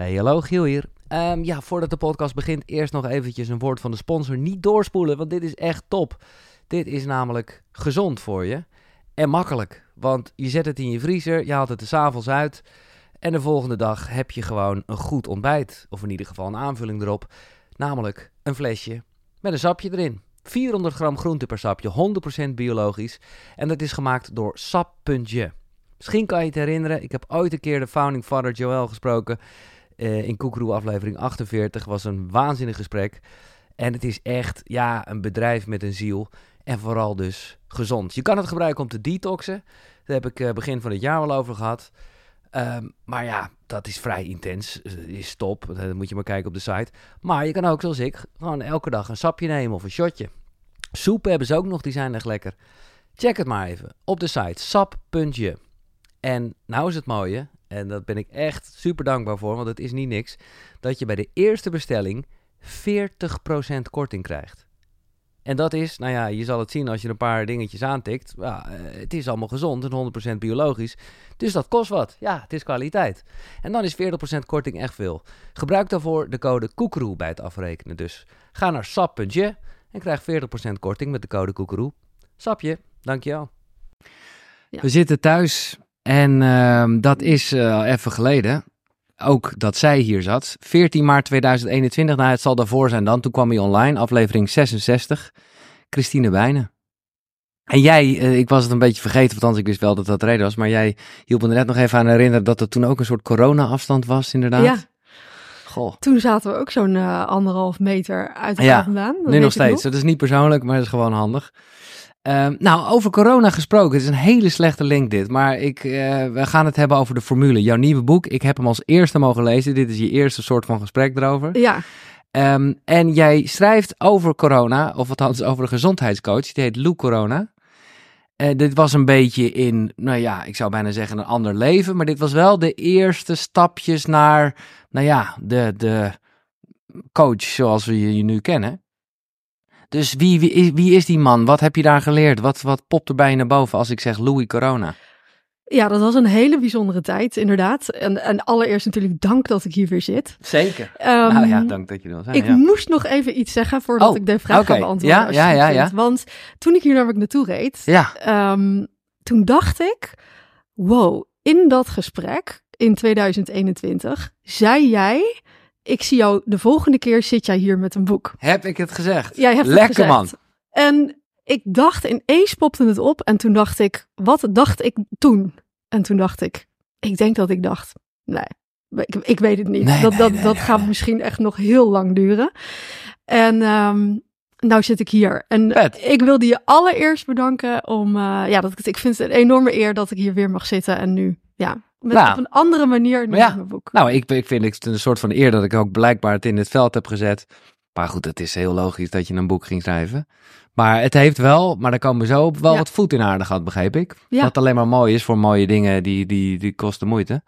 Hey, hallo, Giel hier. Ehm, ja, voordat de podcast begint, eerst nog eventjes een woord van de sponsor. Niet doorspoelen, want dit is echt top. Dit is namelijk gezond voor je en makkelijk. Want je zet het in je vriezer, je haalt het er s'avonds uit... en de volgende dag heb je gewoon een goed ontbijt. Of in ieder geval een aanvulling erop. Namelijk een flesje met een sapje erin. 400 gram groente per sapje, 100% biologisch. En dat is gemaakt door Sap.je. Misschien kan je het herinneren, ik heb ooit een keer de founding father Joel gesproken... eh, in Koekeroe aflevering 48. was een waanzinnig gesprek. En het is echt, ja, een bedrijf met een ziel. En vooral dus gezond. Je kan het gebruiken om te detoxen. Daar heb ik eh, begin van het jaar wel over gehad. Ehm, maar ja, dat is vrij intens. Eh, is top. Dat moet je maar kijken op de site. Maar je kan ook, zoals ik, gewoon elke dag een sapje nemen of een shotje. Soepen hebben ze ook nog, die zijn echt lekker. Check het maar even op de site sap.je. En nou is het mooie, en dat ben ik echt super dankbaar voor, want het is niet niks, dat je bij de eerste bestelling 40% korting krijgt. En dat is, nou ja, je zal het zien als je een paar dingetjes aantikt. Ja, eh, het is allemaal gezond en 100% biologisch. Dus dat kost wat. Ja, het is kwaliteit. En dan is 40% korting echt veel. Gebruik daarvoor de code koekeroe bij het afrekenen. Dus ga naar sap.je en krijg 40% korting met de code koekeroe. Sapje, dankjewel. Ja. We zitten thuis en ehm, dat is eh, even geleden. Ook dat zij hier zat. 14 maart 2021, nou het zal daarvoor zijn dan. Toen kwam hij online, aflevering 66. Christine Wijnen. En jij, eh, ik was het een beetje vergeten, want anders ik wist wel dat dat de reden was. Maar jij hielp me er net nog even aan herinneren dat er toen ook een soort corona-afstand was, inderdaad. Ja. Goh. Toen zaten we ook zo'n eh, anderhalf meter uit elkaar Ja, vandaan. Dat Nu nog steeds. Dat is niet persoonlijk, maar dat is gewoon handig. Ehm, nou, over corona gesproken. Het is een hele slechte link dit. Maar ik, eh, we gaan het hebben over de formule. Jouw nieuwe boek. Ik heb hem als eerste mogen lezen. Dit is je eerste soort van gesprek erover. Ja, Ehm, en jij schrijft over corona, of althans over een gezondheidscoach. Die heet Lou Corona. Eh, dit was een beetje in, nou ja, ik zou bijna zeggen een ander leven. Maar dit was wel de eerste stapjes naar, nou ja, de, de coach zoals we je nu kennen. Dus wie, wie, is- wie is die man? Wat heb je daar geleerd? Wat, wat popt er bij je naar boven als ik zeg Louis Corona? ja, dat was een hele bijzondere tijd, inderdaad. En, en allereerst natuurlijk dank dat ik hier weer zit. Zeker. Ehm, nou ja, dank dat je er zijn. Ik ja. moest nog even iets zeggen voordat Oh, ik de vraag ga beantwoorden. Ja, als je ja, het ja, goed ja. vindt. Want toen ik hier namelijk naartoe reed, Ja, ehm, toen dacht ik, wow, in dat gesprek in 2021 zei jij, ik zie jou de volgende keer zit jij hier met een boek. heb ik het gezegd? Jij hebt het Lekker gezegd. man. En ik dacht, ineens popte het op. En toen dacht ik, wat dacht ik toen? En toen dacht ik, ik denk dat ik dacht, nee, ik, ik weet het niet. Nee, dat nee, dat, nee, dat gaat misschien echt nog heel lang duren. En ehm, nou zit ik hier. En ik wilde je allereerst bedanken om, eh, ja, dat, ik vind het een enorme eer dat ik hier weer mag zitten. En nu, ja, met, Nou. op een andere manier Ja. mijn boek. Nou, ik, ik vind het een soort van eer dat ik ook blijkbaar het in het veld heb gezet. Maar goed, het is heel logisch dat je een boek ging schrijven. Maar het heeft wel, maar daar komen we zo op, wel Ja. wat voet in aarde gehad, begreep ik. Ja. Wat alleen maar mooi is voor mooie dingen, die, die, die kosten moeite.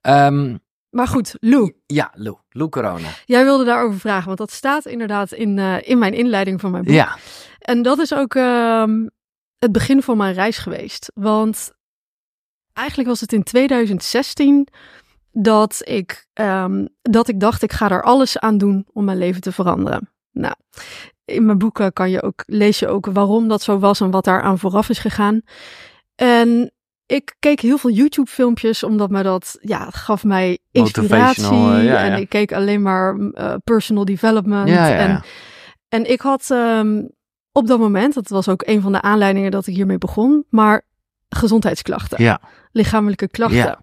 Ehm, Maar goed, Lou, ja, Lou, Lou Corona. jij wilde daarover vragen, want dat staat inderdaad in, eh, in mijn inleiding van mijn boek. Ja, En dat is ook ehm, het begin van mijn reis geweest. Want eigenlijk was het in 2016 dat ik, ehm, dat ik dacht, ik ga er alles aan doen om mijn leven te veranderen. Nou, in mijn boeken kan je ook, lees je ook waarom dat zo was en wat daar aan vooraf is gegaan. En ik keek heel veel YouTube-filmpjes, omdat me dat, ja, het gaf mij inspiratie. Eh, ja, ja. En ik keek alleen maar eh, personal development. ja. En en ik had ehm, op dat moment, dat was ook een van de aanleidingen dat ik hiermee begon, maar gezondheidsklachten, ja. Lichamelijke klachten. Ja.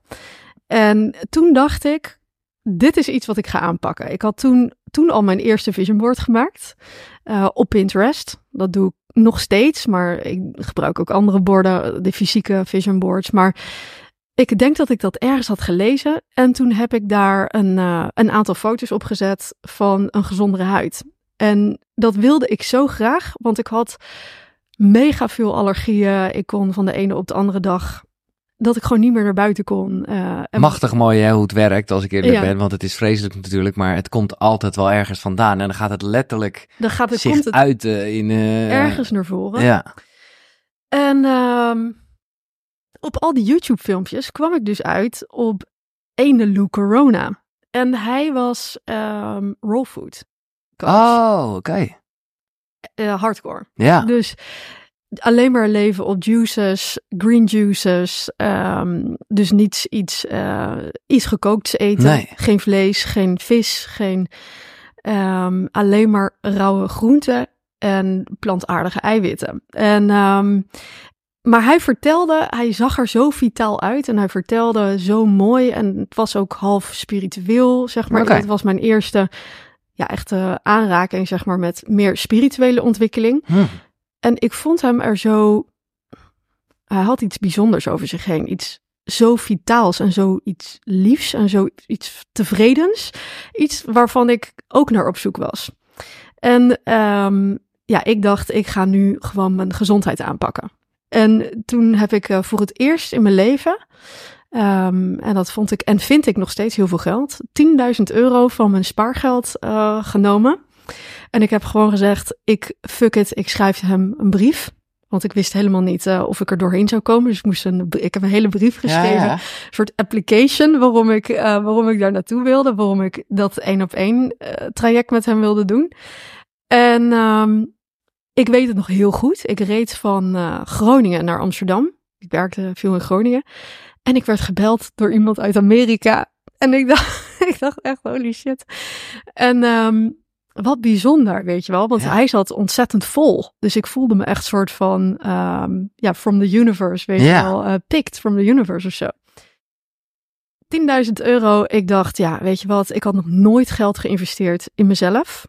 En toen dacht ik, dit is iets wat ik ga aanpakken. Ik had toen, toen al mijn eerste vision board gemaakt eh, op Pinterest. Dat doe ik nog steeds, maar ik gebruik ook andere borden, de fysieke vision boards. Maar ik denk dat ik dat ergens had gelezen. En toen heb ik daar een, eh, een aantal foto's op gezet van een gezondere huid. En dat wilde ik zo graag, want ik had mega veel allergieën. Ik kon van de ene op de andere dag dat ik gewoon niet meer naar buiten kon. eh, en Machtig mooi hè, hoe het werkt als ik eerlijk Ja. ben. Want het is vreselijk natuurlijk, maar het komt altijd wel ergens vandaan. En dan gaat het letterlijk dan gaat het, zich komt het uiten in... eh, ergens naar voren. Ja, En ehm, op al die YouTube-filmpjes kwam ik dus uit op ene Lou Corona. En hij was ehm raw food coach. Oh, oké. Eh, hardcore. Ja. Dus alleen maar leven op juices, green juices. ehm, dus niets iets, eh, iets gekookts eten. Nee. Geen vlees, geen vis, geen, ehm, alleen maar rauwe groenten en plantaardige eiwitten. En, ehm, maar hij vertelde, hij zag er zo vitaal uit en hij vertelde zo mooi. En het was ook half spiritueel, zeg maar. Het was mijn eerste ja, echte aanraking, zeg maar, met meer spirituele ontwikkeling. Hm. En ik vond hem er zo. Hij had iets bijzonders over zich heen. Iets zo vitaals en zo iets liefs en zo iets tevredens. Iets waarvan ik ook naar op zoek was. En ehm, ja, ik dacht, ik ga nu gewoon mijn gezondheid aanpakken. En toen heb ik eh, voor het eerst in mijn leven. ehm, en dat vond ik en vind ik nog steeds heel veel geld. 10.000 euro van mijn spaargeld eh, genomen. En ik heb gewoon gezegd, ik fuck it, ik schrijf hem een brief. Want ik wist helemaal niet eh, of ik er doorheen zou komen. Dus ik, moest een, ik heb een hele brief geschreven. Ja, ja. Een soort application waarom ik, eh, waarom ik daar naartoe wilde. Waarom ik dat één op één eh, traject met hem wilde doen. En ehm, ik weet het nog heel goed. Ik reed van Groningen naar Amsterdam. Ik werkte veel in Groningen. En ik werd gebeld door iemand uit Amerika. En ik dacht, ik dacht echt, holy shit. En ehm, wat bijzonder, weet je wel. Want Ja. hij zat ontzettend vol. Dus ik voelde me echt soort van, ehm, ja, from the universe, weet Ja. je wel. eh, picked from the universe of zo. 10.000 euro. Ik dacht, ja, weet je wat. Ik had nog nooit geld geïnvesteerd in mezelf.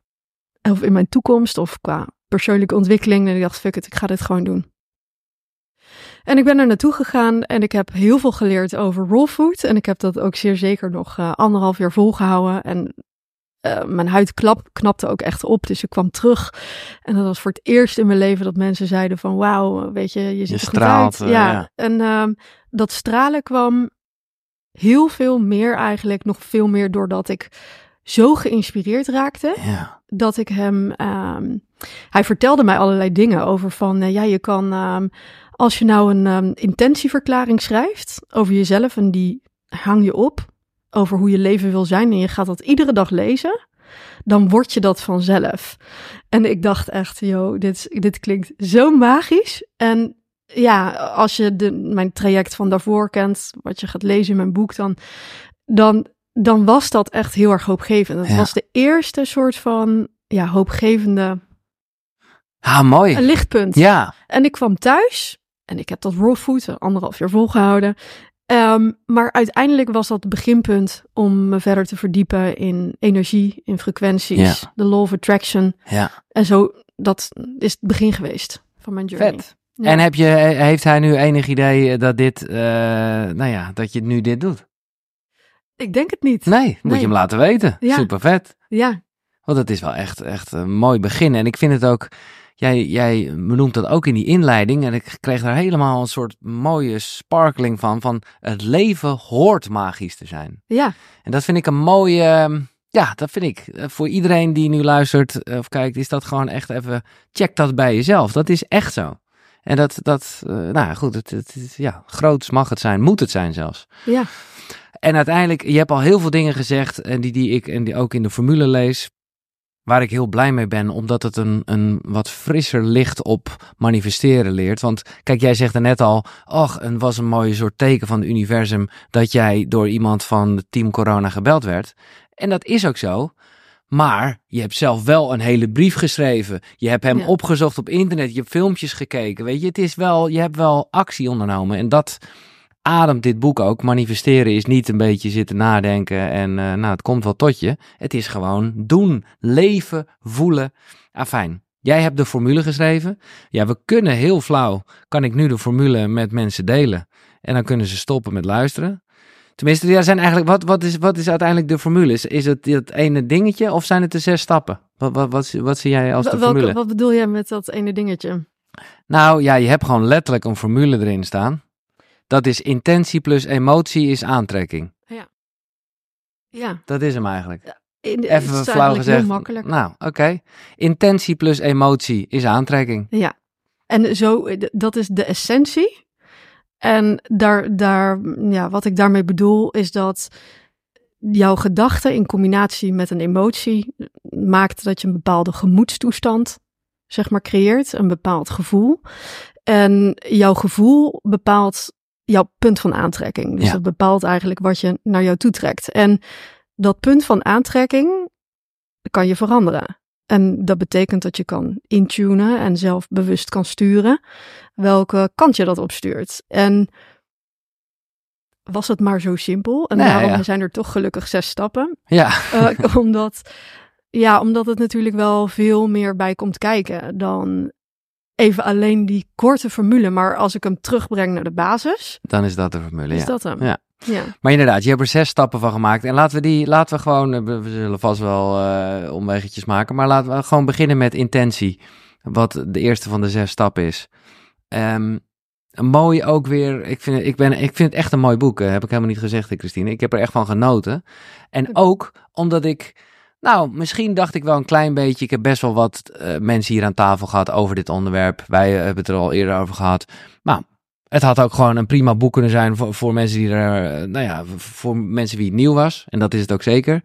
Of in mijn toekomst. Of qua persoonlijke ontwikkeling. En ik dacht, fuck it, ik ga dit gewoon doen. En ik ben er naartoe gegaan en ik heb heel veel geleerd over raw food. En ik heb dat ook zeer zeker nog eh, anderhalf jaar volgehouden. En eh, mijn huid klap, knapte ook echt op. Dus ik kwam terug. En dat was voor het eerst in mijn leven dat mensen zeiden van... Wauw, weet je, je ziet er goed uit. eh, ja. ja. En ehm, dat stralen kwam heel veel meer eigenlijk. Nog veel meer doordat ik zo geïnspireerd raakte Ja. dat ik hem. ehm, hij vertelde mij allerlei dingen over van. eh, ja, je kan. ehm, als je nou een intentieverklaring schrijft over jezelf en die hang je op over hoe je leven wil zijn en je gaat dat iedere dag lezen, dan word je dat vanzelf. En ik dacht echt, joh, dit, dit klinkt zo magisch. En ja, als je de, mijn traject van daarvoor kent, wat je gaat lezen in mijn boek, dan, dan, dan was dat echt heel erg hoopgevend. Dat Ja. was de eerste soort van ja, hoopgevende Ah, mooi. een lichtpunt. Ja. En ik kwam thuis en ik heb dat raw food anderhalf jaar volgehouden. Ehm, maar uiteindelijk was dat het beginpunt om me verder te verdiepen in energie, in frequenties, Ja. de law of attraction. Ja. En zo, dat is het begin geweest van mijn journey. Vet. Ja. En heb je, heeft hij nu enig idee dat dit, eh, nou ja, dat je nu dit doet? Ik denk het niet. Nee, moet Nee. je hem laten weten. Ja. Super vet. Ja, Want het is wel echt, echt een mooi begin. En ik vind het ook, jij, jij benoemt dat ook in die inleiding. En ik kreeg daar helemaal een soort mooie sparkling van. Van het leven hoort magisch te zijn. ja, En dat vind ik een mooie, ehm, ja, dat vind ik. eh, Voor iedereen die nu luistert eh, of kijkt, is dat gewoon echt even, check dat bij jezelf. Dat is echt zo. En dat, dat eh, nou goed, het, het, ja, groots mag het zijn, moet het zijn zelfs. ja, En uiteindelijk, je hebt al heel veel dingen gezegd en die, die ik en die ook in de formule lees. Waar ik heel blij mee ben, omdat het een, een wat frisser licht op manifesteren leert. Want kijk, jij zegt er net al, ach, het was een mooie soort teken van het universum dat jij door iemand van het team corona gebeld werd. En dat is ook zo. Maar je hebt zelf wel een hele brief geschreven. Je hebt hem Ja. opgezocht op internet. Je hebt filmpjes gekeken. Weet je, het is wel, je hebt wel actie ondernomen. En dat ademt dit boek ook. Manifesteren is niet een beetje zitten nadenken en eh, nou, het komt wel tot je. Het is gewoon doen, leven, voelen. Afijn. Jij hebt de formule geschreven. Ja, we kunnen heel flauw, kan ik nu de formule met mensen delen. En dan kunnen ze stoppen met luisteren. Tenminste, ja, zijn eigenlijk, wat, wat, is, wat is uiteindelijk de formule? Is, is het dat ene dingetje of zijn het de zes stappen? Wat, wat, wat, wat zie jij als de welke- formule? wat bedoel jij met dat ene dingetje? Nou ja, je hebt gewoon letterlijk een formule erin staan. Dat is intentie plus emotie is aantrekking. Ja, Dat is hem eigenlijk. in, Even het flauw gezegd. heel makkelijk. Nou, oké. Intentie plus emotie is aantrekking. Ja, en zo, eh, dat is de essentie. En daar, daar, ja, wat ik daarmee bedoel is dat jouw gedachte in combinatie met een emotie maakt dat je een bepaalde gemoedstoestand, zeg maar, creëert, een bepaald gevoel. En jouw gevoel bepaalt jouw punt van aantrekking. Dus Ja. dat bepaalt eigenlijk wat je naar jou toe trekt. En dat punt van aantrekking kan je veranderen. En dat betekent dat je kan intunen en zelf bewust kan sturen welke kant je dat opstuurt. En was het maar zo simpel. En Nee, daarom ja. zijn er toch gelukkig zes stappen. Ja, Eh, omdat, ja, omdat het natuurlijk wel veel meer bij komt kijken dan even alleen die korte formule. Maar als ik hem terugbreng naar de basis, dan is dat de formule. is Ja. dat hem. Ja. ja. Maar inderdaad, je hebt er zes stappen van gemaakt. En laten we die, laten we gewoon, eh, we zullen vast wel eh omweggetjes maken. Maar laten we gewoon beginnen met intentie. Wat de eerste van de zes stappen is. Een mooi ook weer, ik vind, ik, ben, ik vind het echt een mooi boek. eh, heb ik helemaal niet gezegd, Christine. Ik heb er echt van genoten. En ook omdat ik, nou, misschien dacht ik wel een klein beetje. Ik heb best wel wat eh, mensen hier aan tafel gehad over dit onderwerp. Wij eh, hebben het er al eerder over gehad. Maar het had ook gewoon een prima boek kunnen zijn voor, mensen die er, eh, nou ja, voor mensen wie het nieuw was. En dat is het ook zeker.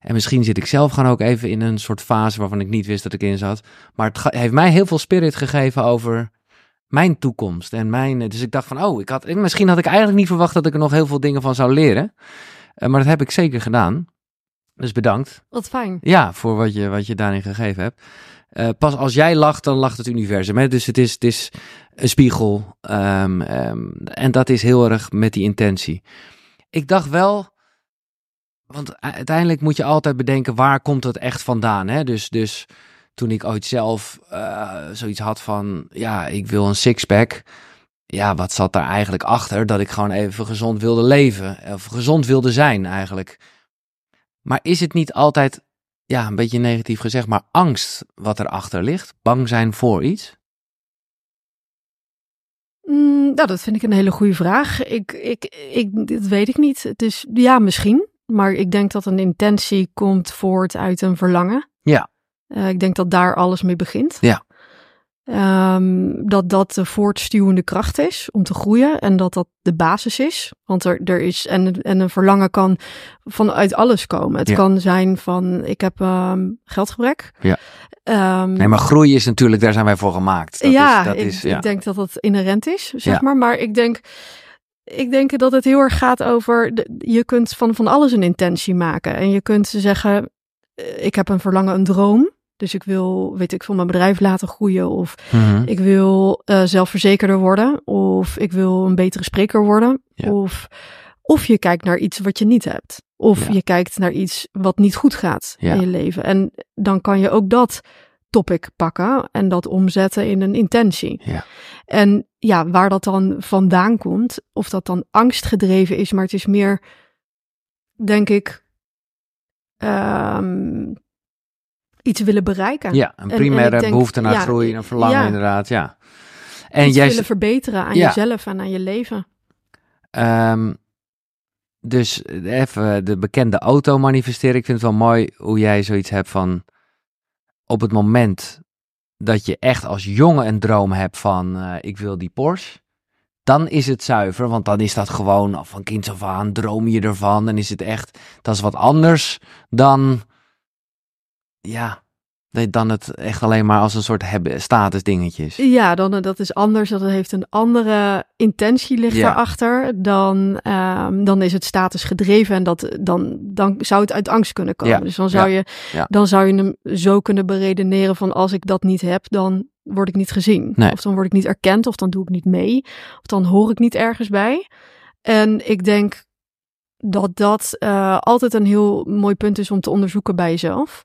En misschien zit ik zelf gewoon ook even in een soort fase waarvan ik niet wist dat ik in zat. Maar het heeft mij heel veel spirit gegeven over mijn toekomst. En mijn, dus ik dacht van, oh, ik had, misschien had ik eigenlijk niet verwacht dat ik er nog heel veel dingen van zou leren. Maar dat heb ik zeker gedaan. Dus bedankt. Wat fijn. Ja, voor wat je, wat je daarin gegeven hebt. Eh, pas als jij lacht, dan lacht het universum. Hè? Dus het is, het is een spiegel. Ehm, ehm, en dat is heel erg met die intentie. Ik dacht wel, want uiteindelijk moet je altijd bedenken waar komt het echt vandaan. Hè? Dus, dus toen ik ooit zelf eh, zoiets had van, ja, ik wil een sixpack. Ja, wat zat daar eigenlijk achter? Dat ik gewoon even gezond wilde leven. Of gezond wilde zijn eigenlijk. Maar is het niet altijd ja, een beetje negatief gezegd, maar angst wat erachter ligt? Bang zijn voor iets? Mm, nou, dat vind ik een hele goede vraag. Ik, ik, ik, dat weet ik niet. Het is, ja, misschien. Maar ik denk dat een intentie komt voort uit een verlangen. Ja. Eh, ik denk dat daar alles mee begint. Ja. Ehm, dat dat de voortstuwende kracht is om te groeien en dat dat de basis is. Want er, er is, en, en een verlangen kan vanuit alles komen. Het Ja. kan zijn van, ik heb ehm, geldgebrek. Ja. Ehm, Nee, maar groei is natuurlijk, daar zijn wij voor gemaakt. Dat ja, is, dat ik, is, ja. ik denk dat dat inherent is, zeg Ja. maar. Maar ik denk, ik denk dat het heel erg gaat over, de- je kunt van, van alles een intentie maken. En je kunt zeggen, eh, ik heb een verlangen, een droom. Dus ik wil, weet ik veel, mijn bedrijf laten groeien. Of Mhm. ik wil eh, zelfverzekerder worden. Of ik wil een betere spreker worden. Ja. Of, of je kijkt naar iets wat je niet hebt. Of Ja. je kijkt naar iets wat niet goed gaat Ja. in je leven. En dan kan je ook dat topic pakken en dat omzetten in een intentie. Ja. En ja, waar dat dan vandaan komt, of dat dan angstgedreven is, maar het is meer, denk ik, ehm, iets willen bereiken. ja, een en primaire denk, behoefte naar ja, groei, een verlangen ja. inderdaad, ja. En iets jij, willen verbeteren aan Ja. jezelf en aan je leven. Ehm, dus even de bekende auto manifesteren. Ik vind het wel mooi hoe jij zoiets hebt van op het moment dat je echt als jongen een droom hebt van eh, ik wil die Porsche. Dan is het zuiver, want dan is dat gewoon van kinds af aan droom je ervan. En is het echt, dat is wat anders dan, ja, dan het echt alleen maar als een soort hebben, status dingetjes. Ja, dan, eh, dat is anders. Dat heeft een andere intentie ligt Ja. daarachter. Dan, ehm, dan is het status gedreven en dat, dan, dan zou het uit angst kunnen komen. Ja, Dus dan zou, je, dan zou je hem zo kunnen beredeneren van als ik dat niet heb, dan word ik niet gezien. Nee. Of dan word ik niet erkend, of dan doe ik niet mee. Of dan hoor ik niet ergens bij. En ik denk dat dat eh, altijd een heel mooi punt is om te onderzoeken bij jezelf.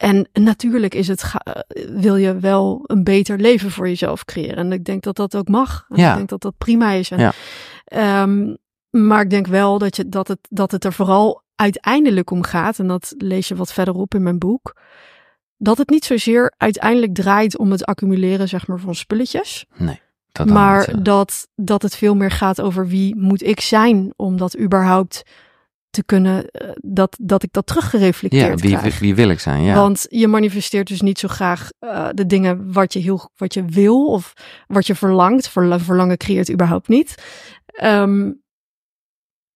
En natuurlijk is het, eh, wil je wel een beter leven voor jezelf creëren. En ik denk dat dat ook mag. En Ja. Ik denk dat dat prima is. En, Ja. ehm, maar ik denk wel dat, je, dat, het, dat het er vooral uiteindelijk om gaat. En dat lees je wat verderop in mijn boek. Dat het niet zozeer uiteindelijk draait om het accumuleren zeg maar, van spulletjes. Totaal niet maar zo. dat, dat het veel meer gaat over wie moet ik zijn om dat überhaupt te kunnen, eh, dat, dat ik dat ja, teruggereflecteerd wie, krijg. wie wil ik zijn? Ja. Want je manifesteert dus niet zo graag eh, de dingen wat je, heel, wat je wil of wat je verlangt. Verla- Verlangen creëert überhaupt niet. Ehm,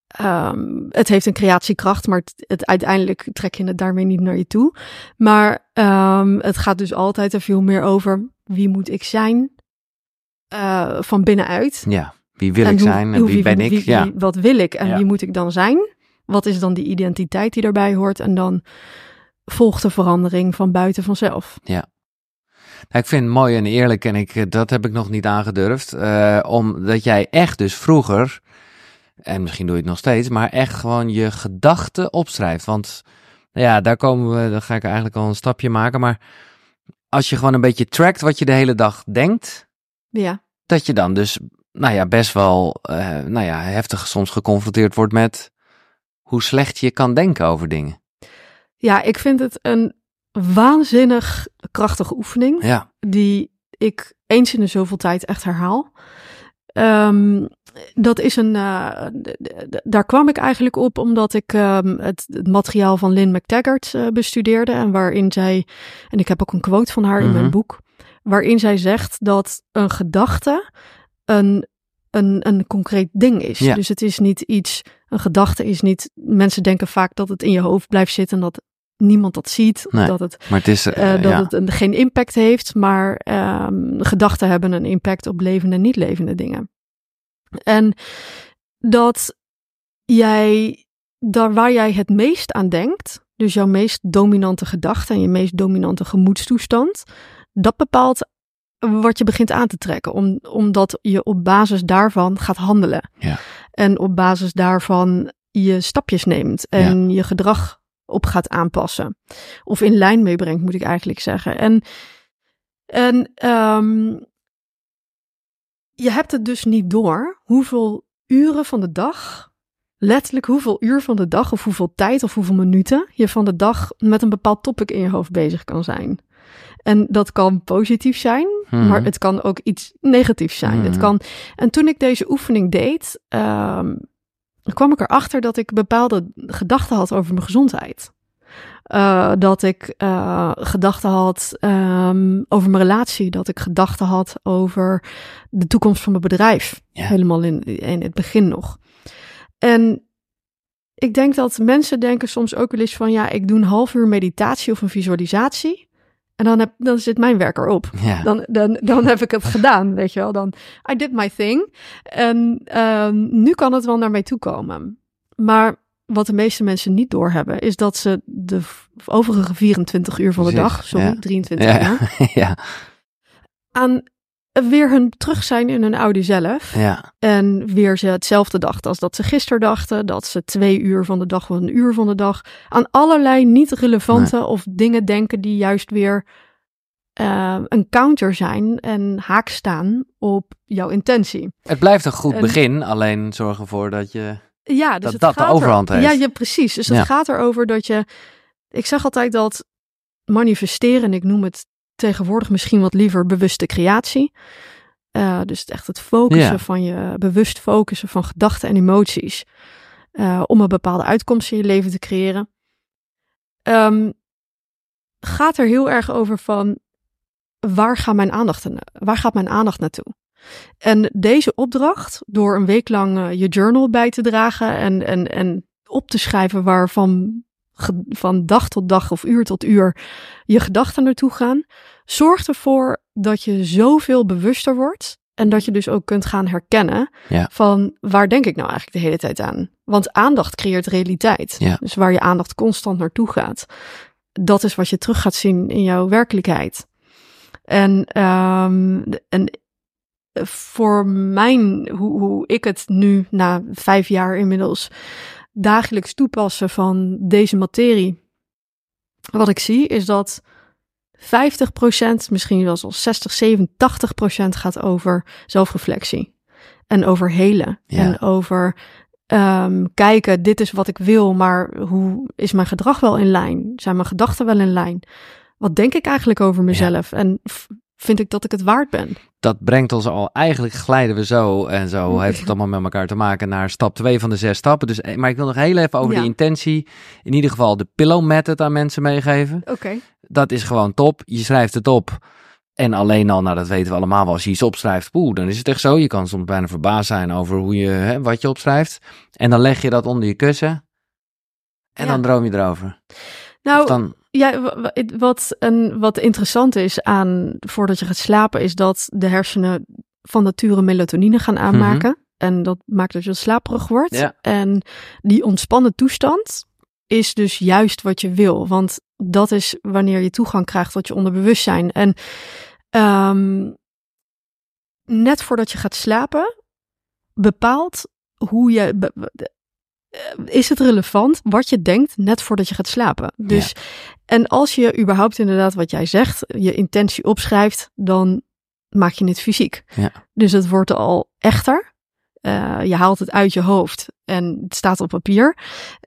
ehm, het heeft een creatiekracht, maar het, het, uiteindelijk trek je het daarmee niet naar je toe. Maar ehm, het gaat dus altijd er veel meer over wie moet ik zijn uh, van binnenuit. Ja, wie wil ik zijn en wie, ben ik? ja. wat wil ik en wie moet ik dan zijn? Wat is dan die identiteit die daarbij hoort? En dan volgt de verandering van buiten vanzelf. Ja. Nou, ik vind het mooi en eerlijk en ik, dat heb ik nog niet aangedurfd. Uh, omdat jij echt dus vroeger en misschien doe je het nog steeds, maar echt gewoon je gedachten opschrijft. Want nou ja, daar komen we, dan ga ik eigenlijk al een stapje maken. Maar als je gewoon een beetje trackt wat je de hele dag denkt, ja. dat je dan dus, nou ja, best wel, uh, nou ja, heftig soms geconfronteerd wordt met hoe slecht je kan denken over dingen. Ja, ik vind het een waanzinnig krachtige oefening. Ja. Die ik eens in de zoveel tijd echt herhaal. Um, dat is een. Uh, daar kwam ik eigenlijk op omdat ik um, het, het, materiaal van Lynn McTaggart uh, bestudeerde. En waarin zij. En ik heb ook een quote van haar in mijn mhm. boek. Waarin zij zegt dat een gedachte een, een, een concreet ding is. Ja. Dus het is niet iets. Een gedachte is niet. Mensen denken vaak dat het in je hoofd blijft zitten. En dat niemand dat ziet. Nee, dat het, maar het is, uh, dat ja. het een, geen impact heeft. Maar um, gedachten hebben een impact op levende en niet levende dingen. En dat jij, daar waar jij het meest aan denkt, dus jouw meest dominante gedachte en je meest dominante gemoedstoestand, dat bepaalt wat je begint aan te trekken, om, omdat je op basis daarvan gaat handelen. Ja. En op basis daarvan je stapjes neemt en je gedrag op gaat aanpassen. Of in lijn meebrengt, moet ik eigenlijk zeggen. En, en um, je hebt het dus niet door hoeveel uren van de dag, letterlijk hoeveel uur van de dag of hoeveel tijd of hoeveel minuten je van de dag met een bepaald topic in je hoofd bezig kan zijn. En dat kan positief zijn, mhm. maar het kan ook iets negatiefs zijn. Het mhm. kan... En toen ik deze oefening deed, um, kwam ik erachter dat ik bepaalde gedachten had over mijn gezondheid. Uh, dat ik uh, gedachten had um, over mijn relatie. Dat ik gedachten had over de toekomst van mijn bedrijf. Ja. Helemaal in, in het begin nog. En ik denk dat mensen denken soms ook wel eens van... ja, ik doe een half uur meditatie of een visualisatie... En dan, heb, dan zit mijn werk erop. Ja. Dan, dan, dan heb ik het gedaan, weet je wel. Dan, I did my thing. En um, nu kan het wel naar mij toe komen. Maar wat de meeste mensen niet doorhebben, is dat ze de overige 24 uur van de dag, sorry, ja. 23 ja. uur, ja. aan weer hun terug zijn in hun oude zelf. Ja. En weer ze hetzelfde dachten als dat ze gisteren dachten. Dat ze twee uur van de dag of een uur van de dag aan allerlei niet relevante nee. of dingen denken die juist weer uh, een counter zijn en haak staan op jouw intentie. Het blijft een goed en, begin, alleen zorg ervoor dat je ja, dus dat dat de overhand er, heeft. Ja, ja, precies. Dus het ja. gaat erover dat je. Ik zeg altijd dat manifesteren, ik noem het tegenwoordig misschien wat liever bewuste creatie. Uh, dus echt het focussen ja. van je, bewust focussen van gedachten en emoties. Uh, om een bepaalde uitkomst in je leven te creëren. Um, gaat er heel erg over van waar, gaat mijn aandacht, waar gaat mijn aandacht naartoe? En deze opdracht, door een week lang uh, je journal bij te dragen en, en, en op te schrijven waarvan van dag tot dag of uur tot uur je gedachten naartoe gaan, zorgt ervoor dat je zoveel bewuster wordt en dat je dus ook kunt gaan herkennen ja. van waar denk ik nou eigenlijk de hele tijd aan? Want aandacht creëert realiteit. Ja. Dus waar je aandacht constant naartoe gaat, dat is wat je terug gaat zien in jouw werkelijkheid. En, um, en voor mijn, hoe, hoe ik het nu na vijf jaar inmiddels dagelijks toepassen van deze materie. Wat ik zie is dat 50%, misschien wel zoals 60, 70, 80% gaat over zelfreflectie. En over helen. Ja. En over um, kijken, dit is wat ik wil, maar hoe is mijn gedrag wel in lijn? Zijn mijn gedachten wel in lijn? Wat denk ik eigenlijk over mezelf? Ja. En vind ik dat ik het waard ben? Dat brengt ons al, eigenlijk glijden we zo en zo heeft het allemaal met elkaar te maken naar stap 2 van de zes stappen. Dus, maar ik wil nog heel even over Ja. de intentie, in ieder geval de pillow method aan mensen meegeven. Oké. Dat is gewoon top. Je schrijft het op. En alleen al, nou dat weten we allemaal wel, als je iets opschrijft, poeh, dan is het echt zo. Je kan soms bijna verbaasd zijn over hoe je, hè, wat je opschrijft. En dan leg je dat onder je kussen. En Ja. dan droom je erover. Nou, Of dan, Ja, wat, een, wat interessant is aan voordat je gaat slapen, is dat de hersenen van nature melatonine gaan aanmaken. En dat maakt dat je slaperig wordt. Mhm. Ja. En die ontspannen toestand is dus juist wat je wil. Want dat is wanneer je toegang krijgt tot je onderbewustzijn. En ehm, net voordat je gaat slapen, bepaalt hoe je. be- is het relevant wat je denkt net voordat je gaat slapen? Dus, en als je überhaupt inderdaad wat jij zegt, je intentie opschrijft, dan maak je het fysiek. Ja. Dus het wordt al echter. Eh, je haalt het uit je hoofd en het staat op papier.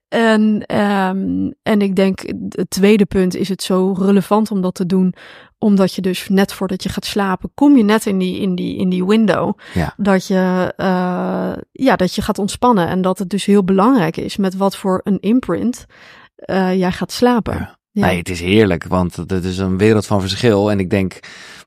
En, ehm, en ik denk, het tweede punt is het zo relevant om dat te doen, omdat je dus net voordat je gaat slapen, kom je net in die, in die, in die window, Ja. dat, je, eh, ja, dat je gaat ontspannen. En dat het dus heel belangrijk is met wat voor een imprint eh, jij gaat slapen. Ja. Ja. Nee, het is heerlijk, want het is een wereld van verschil. En ik denk,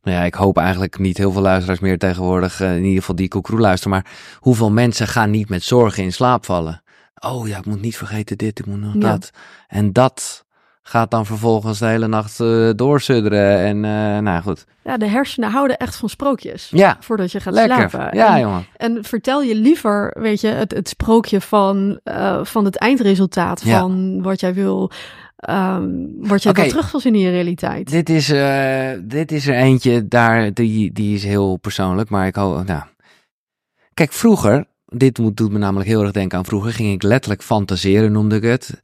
nou ja, ik hoop eigenlijk niet heel veel luisteraars meer tegenwoordig, eh, in ieder geval die Koekroe luisteren. Maar hoeveel mensen gaan niet met zorgen in slaap vallen? Oh ja, ik moet niet vergeten dit, ik moet nog Ja. dat. En dat gaat dan vervolgens de hele nacht eh doorsudderen. En eh, nou goed. Ja, de hersenen houden echt van sprookjes. Ja, Voordat je gaat lekker. slapen. Ja, en, jongen. en vertel je liever, weet je, het, het sprookje van, van het eindresultaat. Ja. Van wat jij wil, ehm, wat jij Oké. wel terug in je realiteit. Dit is, eh, dit is er eentje, daar, die, die is heel persoonlijk, maar ik hoop, nou. Kijk, vroeger, dit moet, doet me namelijk heel erg denken aan vroeger, ging ik letterlijk fantaseren, noemde ik het,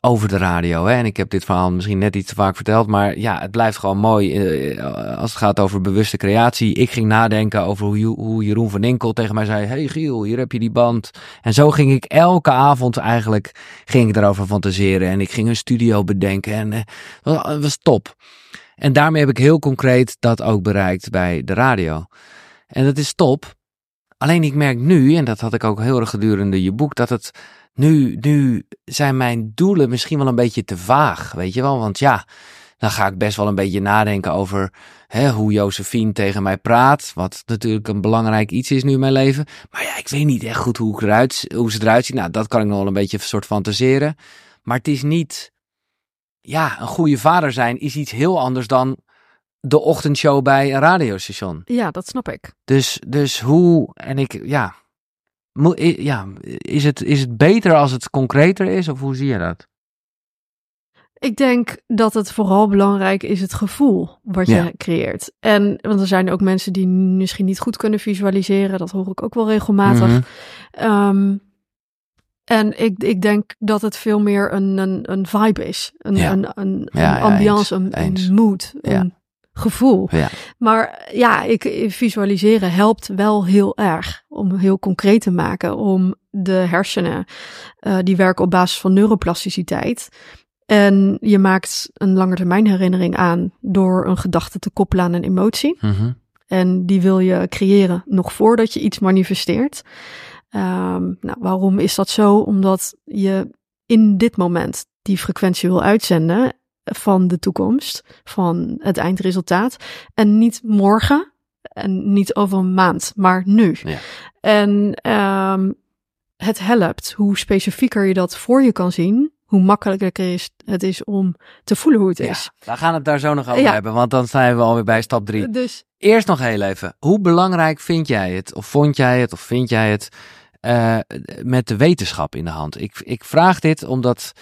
over de radio. Hè? En ik heb dit verhaal misschien net iets te vaak verteld, maar ja, het blijft gewoon mooi eh, als het gaat over bewuste creatie. Ik ging nadenken over hoe, hoe Jeroen van Inkel tegen mij zei, hey Giel, hier heb je die band. En zo ging ik elke avond eigenlijk, ging ik erover fantaseren en ik ging een studio bedenken en eh, was, was top. En daarmee heb ik heel concreet dat ook bereikt bij de radio. En dat is top. Alleen ik merk nu, en dat had ik ook heel erg gedurende je boek, dat het nu, nu zijn mijn doelen misschien wel een beetje te vaag, weet je wel? Want ja, dan ga ik best wel een beetje nadenken over hè, hoe Josephine tegen mij praat, wat natuurlijk een belangrijk iets is nu in mijn leven. Maar ja, ik weet niet echt goed hoe, ik eruit, hoe ze eruit ziet. Nou, dat kan ik nog wel een beetje een soort fantaseren. Maar het is niet, ja, een goede vader zijn is iets heel anders dan de ochtendshow bij een radiostation. Ja, dat snap ik. Dus, dus hoe, en ik, ja, Mo- ja is, het, is het beter als het concreter is, of hoe zie je dat? Ik denk dat het vooral belangrijk is het gevoel wat je Ja. creëert. En want er zijn ook mensen die misschien niet goed kunnen visualiseren. Dat hoor ik ook wel regelmatig. Mhm. Ehm, en ik, ik denk dat het veel meer een, een, een vibe is. Een, Ja. een, een, Ja, een ja, ambiance, eens, een, eens. een mood, een gevoel. Ja. Maar ja, ik, visualiseren helpt wel heel erg om heel concreet te maken. Om de hersenen, eh, die werken op basis van neuroplasticiteit. En je maakt een langetermijn herinnering aan door een gedachte te koppelen aan een emotie. Mhm. En die wil je creëren nog voordat je iets manifesteert. Ehm, nou, waarom is dat zo? Omdat je in dit moment die frequentie wil uitzenden van de toekomst, van het eindresultaat. En niet morgen en niet over een maand, maar nu. Ja. En ehm, het helpt. Hoe specifieker je dat voor je kan zien, hoe makkelijker is het is om te voelen hoe het Ja, is. we gaan het daar zo nog over Ja. hebben, want dan zijn we alweer bij stap drie. Dus Eerst nog heel even, hoe belangrijk vind jij het, of vond jij het, of vind jij het, eh, met de wetenschap in de hand? Ik, ik vraag dit omdat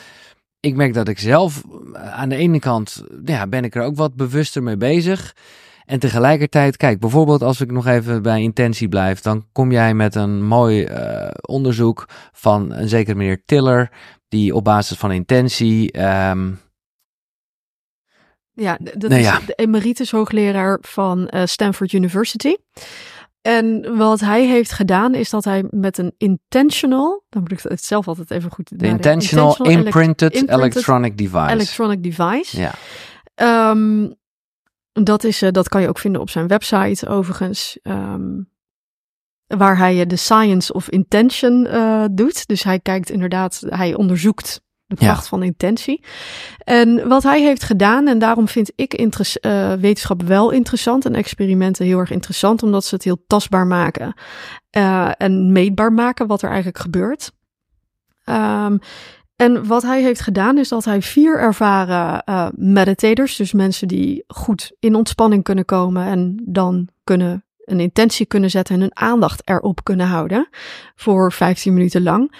ik merk dat ik zelf eh, aan de ene kant, ja, ben ik er ook wat bewuster mee bezig. En tegelijkertijd, kijk, bijvoorbeeld als ik nog even bij intentie blijf, dan kom jij met een mooi eh, onderzoek van een zekere meneer Tiller, die op basis van intentie, ehm, Ja, dat Nou is ja. de emeritus hoogleraar van eh, Stanford University. En wat hij heeft gedaan is dat hij met een intentional, dan moet ik het zelf altijd even goed de intentional, imprinted, imprinted electronic device. electronic device. ja. Ehm, dat, is, eh, dat kan je ook vinden op zijn website overigens. ehm, waar hij eh, de science of intention eh, doet. Dus hij kijkt inderdaad, hij onderzoekt De kracht van intentie. En wat hij heeft gedaan, en daarom vind ik uh, wetenschap wel interessant en experimenten heel erg interessant, omdat ze het heel tastbaar maken uh, en meetbaar maken wat er eigenlijk gebeurt. Um, en wat hij heeft gedaan is dat hij vier ervaren uh, meditators, dus mensen die goed in ontspanning kunnen komen en dan kunnen een intentie kunnen zetten en hun aandacht erop kunnen houden voor 15 minuten lang,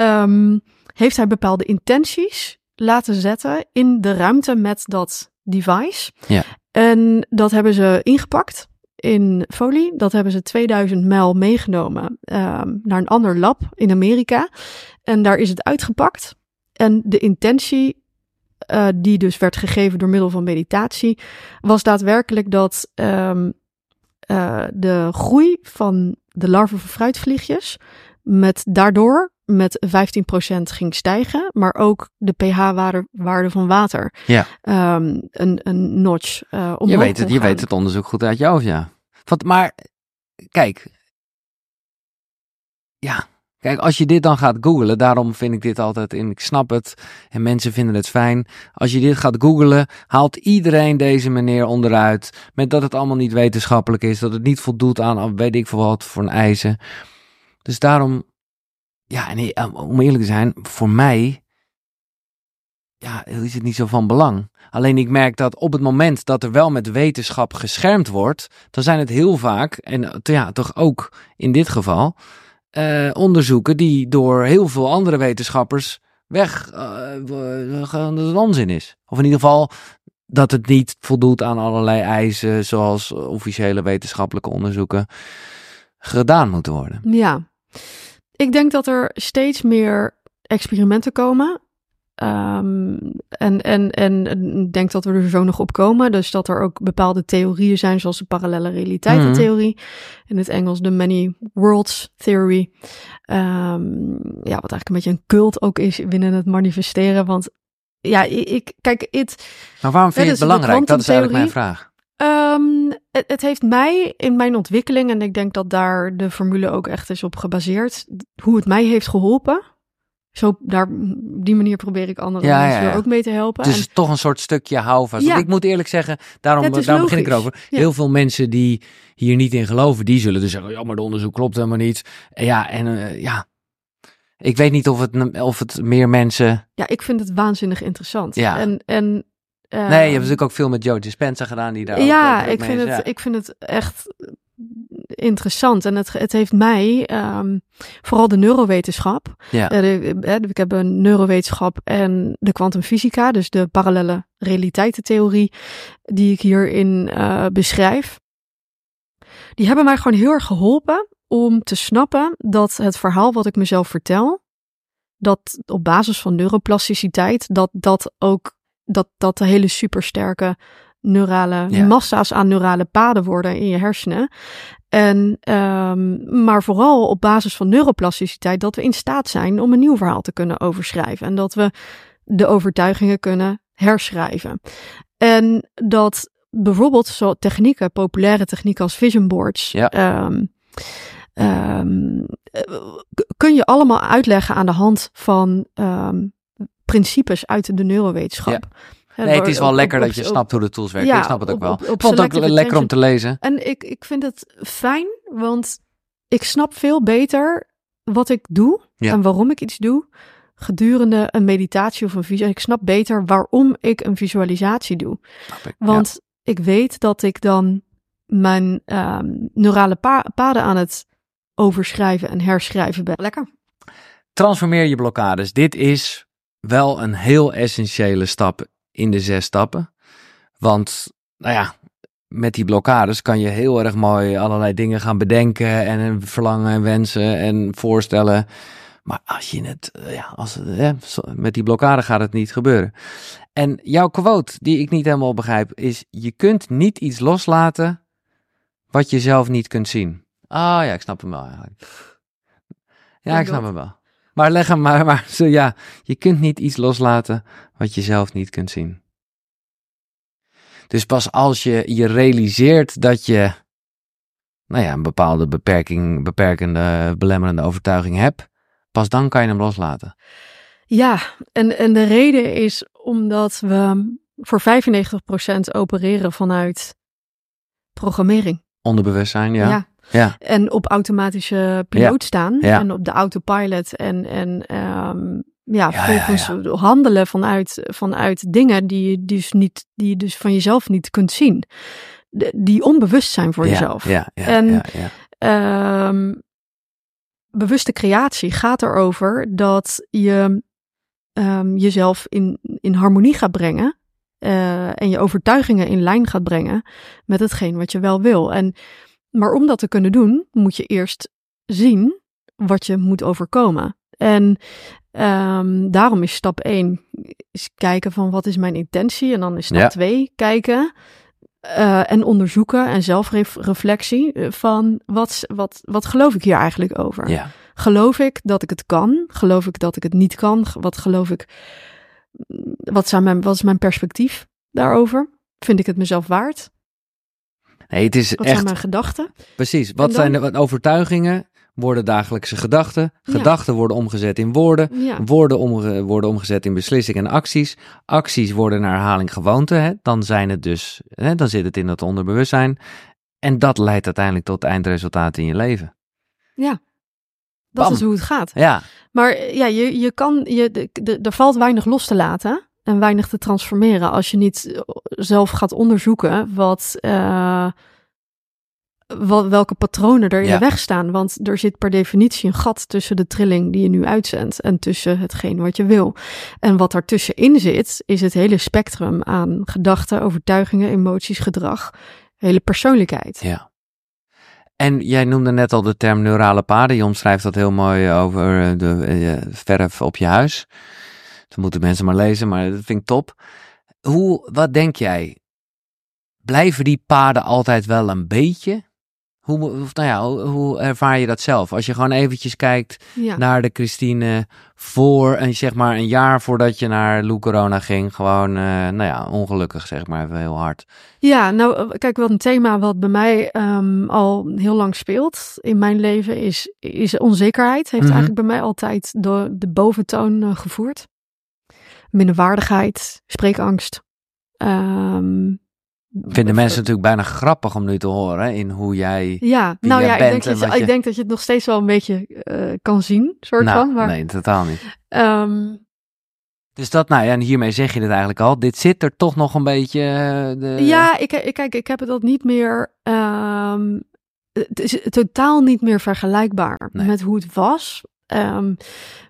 um, heeft hij bepaalde intenties laten zetten in de ruimte met dat device. Ja. En dat hebben ze ingepakt in folie. Dat hebben ze 2000 mijl meegenomen um, naar een ander lab in Amerika. En daar is het uitgepakt. En de intentie, uh, die dus werd gegeven door middel van meditatie, was daadwerkelijk dat um, uh, de groei van de larven van fruitvliegjes met daardoor met 15% ging stijgen, maar ook de pH-waarde van water ja. Um, een, een notch uh, omhoog je weet het, Je weet het onderzoek goed uit hoofd, ja. Wat, maar kijk, ja, Kijk, als je dit dan gaat googlen, daarom vind ik dit altijd in, ik snap het en mensen vinden het fijn. Als je dit gaat googlen, haalt iedereen deze meneer onderuit met dat het allemaal niet wetenschappelijk is, dat het niet voldoet aan, weet ik veel wat, voor een eisen. Dus daarom, ja, en eh, om eerlijk te zijn, voor mij, ja, is het niet zo van belang. Alleen ik merk dat op het moment dat er wel met wetenschap geschermd wordt, dan zijn het heel vaak, en ja, toch ook in dit geval, uh, onderzoeken die door heel veel andere wetenschappers weg uh, dat het onzin is. Of in ieder geval dat het niet voldoet aan allerlei eisen zoals officiële wetenschappelijke onderzoeken gedaan moeten worden. Ja, ik denk dat er steeds meer experimenten komen Um, en, en, en ik denk dat we er zo nog op komen. Dus dat er ook bepaalde theorieën zijn, zoals de parallele realiteitentheorie. Mm. In het Engels de Many Worlds Theory. Um, ja, wat eigenlijk een beetje een cult ook is binnen het manifesteren. Want ja, ik, kijk, het. Maar waarom vind je het belangrijk? Dat is eigenlijk mijn vraag. Um, het, het, heeft mij in mijn ontwikkeling, en ik denk dat daar de formule ook echt is op gebaseerd, hoe het mij heeft geholpen zo daar, die manier probeer ik andere ja, mensen ja, ook mee te helpen. Dus en, toch een soort stukje houvast. Ja. ik moet eerlijk zeggen, daarom, daarom begin ik erover. Heel veel mensen die hier niet in geloven, die zullen dus zeggen, ja, maar de onderzoek klopt helemaal niet. Ja, en uh, ja, ik weet niet of het, of het meer mensen... Ja, ik vind het waanzinnig interessant. Ja. En, en nee, je hebt natuurlijk ook veel met Joe Dispenza gedaan die daar Ja, ik vind, het, ik vind het echt interessant. En het, het heeft mij, um, vooral de neurowetenschap. Ja. Uh, ik heb een neurowetenschap en de kwantumfysica, dus de parallele realiteitentheorie, die ik hierin uh, beschrijf. Die hebben mij gewoon heel erg geholpen om te snappen dat het verhaal wat ik mezelf vertel, dat op basis van neuroplasticiteit, dat dat ook dat, dat de hele supersterke neurale massa's aan neurale paden worden in je hersenen. En, um, maar vooral op basis van neuroplasticiteit dat we in staat zijn om een nieuw verhaal te kunnen overschrijven. En dat we de overtuigingen kunnen herschrijven. En dat bijvoorbeeld zo technieken, populaire technieken als vision boards. Ja. Um, um, kun je allemaal uitleggen aan de hand van principes uit de neurowetenschap. Ja. Nee, het is wel lekker dat je snapt hoe de tools werken. Ja, ik snap het ook wel. ik vond het ook lekker om te lezen. En ik, ik vind het fijn, want ik snap veel beter wat ik doe en waarom ik iets doe gedurende een meditatie of een visie. Ik snap beter waarom ik een visualisatie doe. Want ik weet dat ik dan mijn um, neurale paden aan het overschrijven en herschrijven ben. Lekker. Transformeer je blokkades. Dit is wel een heel essentiële stap in de zes stappen. Want, nou ja, met die blokkades kan je heel erg mooi allerlei dingen gaan bedenken en verlangen en wensen en voorstellen. Maar als je het, eh, ja, als, hè, met die blokkade gaat het niet gebeuren. En jouw quote, die ik niet helemaal begrijp, is: Je kunt niet iets loslaten wat je zelf niet kunt zien. Ah ja, ik snap hem wel eigenlijk. Ja, ik snap hem wel. Maar leg hem maar, maar zo ja, je kunt niet iets loslaten wat je zelf niet kunt zien. Dus pas als je je realiseert dat je, nou ja, een bepaalde beperking, beperkende, belemmerende overtuiging hebt, pas dan kan je hem loslaten. Ja, en, en de reden is omdat we voor 95% opereren vanuit programmering. Onderbewustzijn, ja. ja. En op automatische piloot staan Ja. en op de autopilot en, en ehm, ja, Ja, volgens ja, handelen vanuit, vanuit dingen die je, dus niet, die je dus van jezelf niet kunt zien. De- die onbewust zijn voor ja, jezelf. Ja, ja, En- ja, ja. Ehm, bewuste creatie gaat erover dat je ehm, jezelf in, in harmonie gaat brengen. eh, en je overtuigingen in lijn gaat brengen met hetgeen wat je wel wil. En, maar om dat te kunnen doen, moet je eerst zien wat je moet overkomen. En ehm, daarom is stap 1 is kijken van wat is mijn intentie. En dan is stap Ja. 2 kijken eh, en onderzoeken en zelfreflectie eh, van wat, wat, wat geloof ik hier eigenlijk over? ja. Geloof ik dat ik het kan? Geloof ik dat ik het niet kan? Wat geloof ik? Wat, zijn mijn, wat is mijn perspectief daarover? Vind ik het mezelf waard? Nee, het is Wat echt zijn mijn gedachten? Precies. Wat dan- zijn de wat overtuigingen? Worden dagelijkse gedachten. Ja. Gedachten worden omgezet in woorden. Ja, Woorden worden omgezet in beslissingen en acties. Acties worden naar herhaling gewoonte. Hè? Dan, zijn het dus, hè? dan zit het in het onderbewustzijn. En dat leidt uiteindelijk tot eindresultaten in je leven. dat Bam. is hoe het gaat. Ja, Maar ja, je, je kan, je, de, de- er valt weinig los te laten en weinig te transformeren als je niet eh, zelf gaat onderzoeken wat, wat welke patronen er in Ja. de weg staan. Want er zit per definitie een gat tussen de trilling die je nu uitzendt en tussen hetgeen wat je wil. En wat daartussenin zit, is het hele spectrum aan gedachten, overtuigingen, emoties, gedrag, hele persoonlijkheid. ja. En jij noemde net al de term neurale paden. Je omschrijft dat heel mooi over eh, de verf op je huis. Dat moeten mensen maar lezen, maar dat vind ik top. Hoe, wat denk jij? Blijven die paden altijd wel een beetje? Hoe, of nou ja, hoe, ervaar je dat zelf? Als je gewoon eventjes kijkt Ja. naar de Christine voor een, zeg maar, een jaar voordat je naar Lou Corona ging. Gewoon, eh, nou ja, ongelukkig zeg maar even heel hard. Ja, nou, kijk, wat een thema wat bij mij ehm, al heel lang speelt in mijn leven is, is onzekerheid. Heeft Mhm. eigenlijk bij mij altijd de, de boventoon eh, gevoerd. Minderwaardigheid, spreekangst. Ehm, Vinden mensen natuurlijk bijna grappig om nu te horen in hoe jij... Ja, nou ja, ik denk, en dat je, ik denk dat je het nog steeds wel een beetje eh, kan zien, soort nou, van. Maar, nee, totaal niet. ehm, Dus dat, nou ja, en hiermee zeg je het eigenlijk al. Dit zit er toch nog een beetje... eh, de... Ja, ik, ik, kijk, ik heb het dat niet meer. ehm, het is totaal niet meer vergelijkbaar Nee. met hoe het was. Ehm,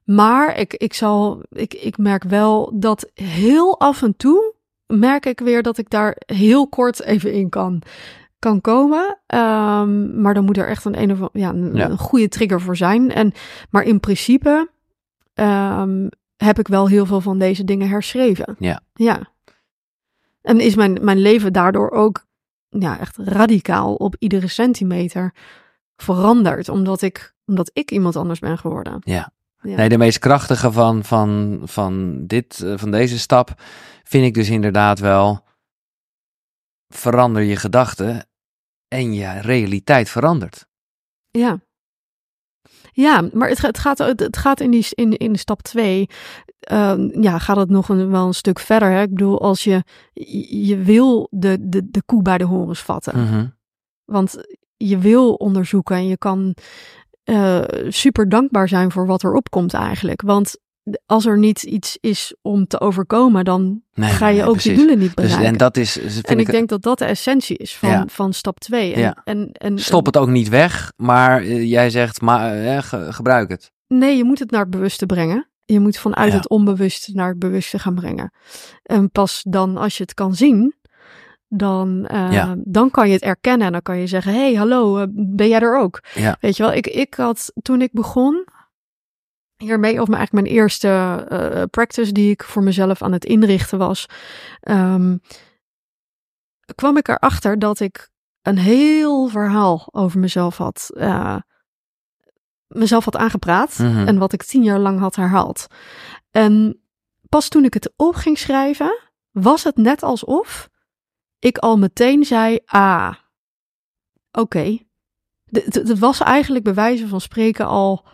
maar ik, ik, zal, ik, ik merk wel dat heel af en toe merk ik weer dat ik daar heel kort even in kan, kan komen. Ehm, maar dan moet er echt een, een, of, ja, een, Ja. een goede trigger voor zijn. En, maar in principe ehm, heb ik wel heel veel van deze dingen herschreven. Ja. Ja. En is mijn, mijn leven daardoor ook ja, echt radicaal op iedere centimeter veranderd. Omdat ik, omdat ik iemand anders ben geworden. Ja. Ja. Nee, de meest krachtige van, van, van, dit, eh, van deze stap vind ik dus inderdaad wel... Verander je gedachten en je realiteit verandert. Ja. Ja, maar het, het, gaat, het, gaat in, die, in, in stap 2, ja, gaat het nog een, wel een stuk verder. Hè? Ik bedoel, als je, je je wil de, de, de koe bij de horens vatten. Mhm. Want je wil onderzoeken en je kan eh, super dankbaar zijn voor wat er opkomt eigenlijk. Want als er niet iets is om te overkomen, dan Nee, ga je nee, ook precies. je doelen niet Dus, bereiken. en dat is, vind en ik denk dat dat de essentie is van, Ja. van stap 2. En, Ja. en, en, stop het ook niet weg, maar eh, jij zegt, maar, eh, ge- gebruik het. Nee, je moet het naar het bewuste brengen. Je moet vanuit Ja. het onbewuste naar het bewuste gaan brengen. En pas dan als je het kan zien, dan, eh, Ja. dan kan je het erkennen. En dan kan je zeggen, hey, hallo, eh, ben jij er ook? Ja. Weet je wel, ik, ik had toen ik begon hiermee, of eigenlijk mijn eerste eh, practice die ik voor mezelf aan het inrichten was, ehm, kwam ik erachter dat ik een heel verhaal over mezelf had, mezelf had aangepraat Mhm. en wat ik tien jaar lang had herhaald. En pas toen ik het op ging schrijven, was het net alsof ik al meteen zei, ah, oké. De- Het was eigenlijk bij wijze van spreken al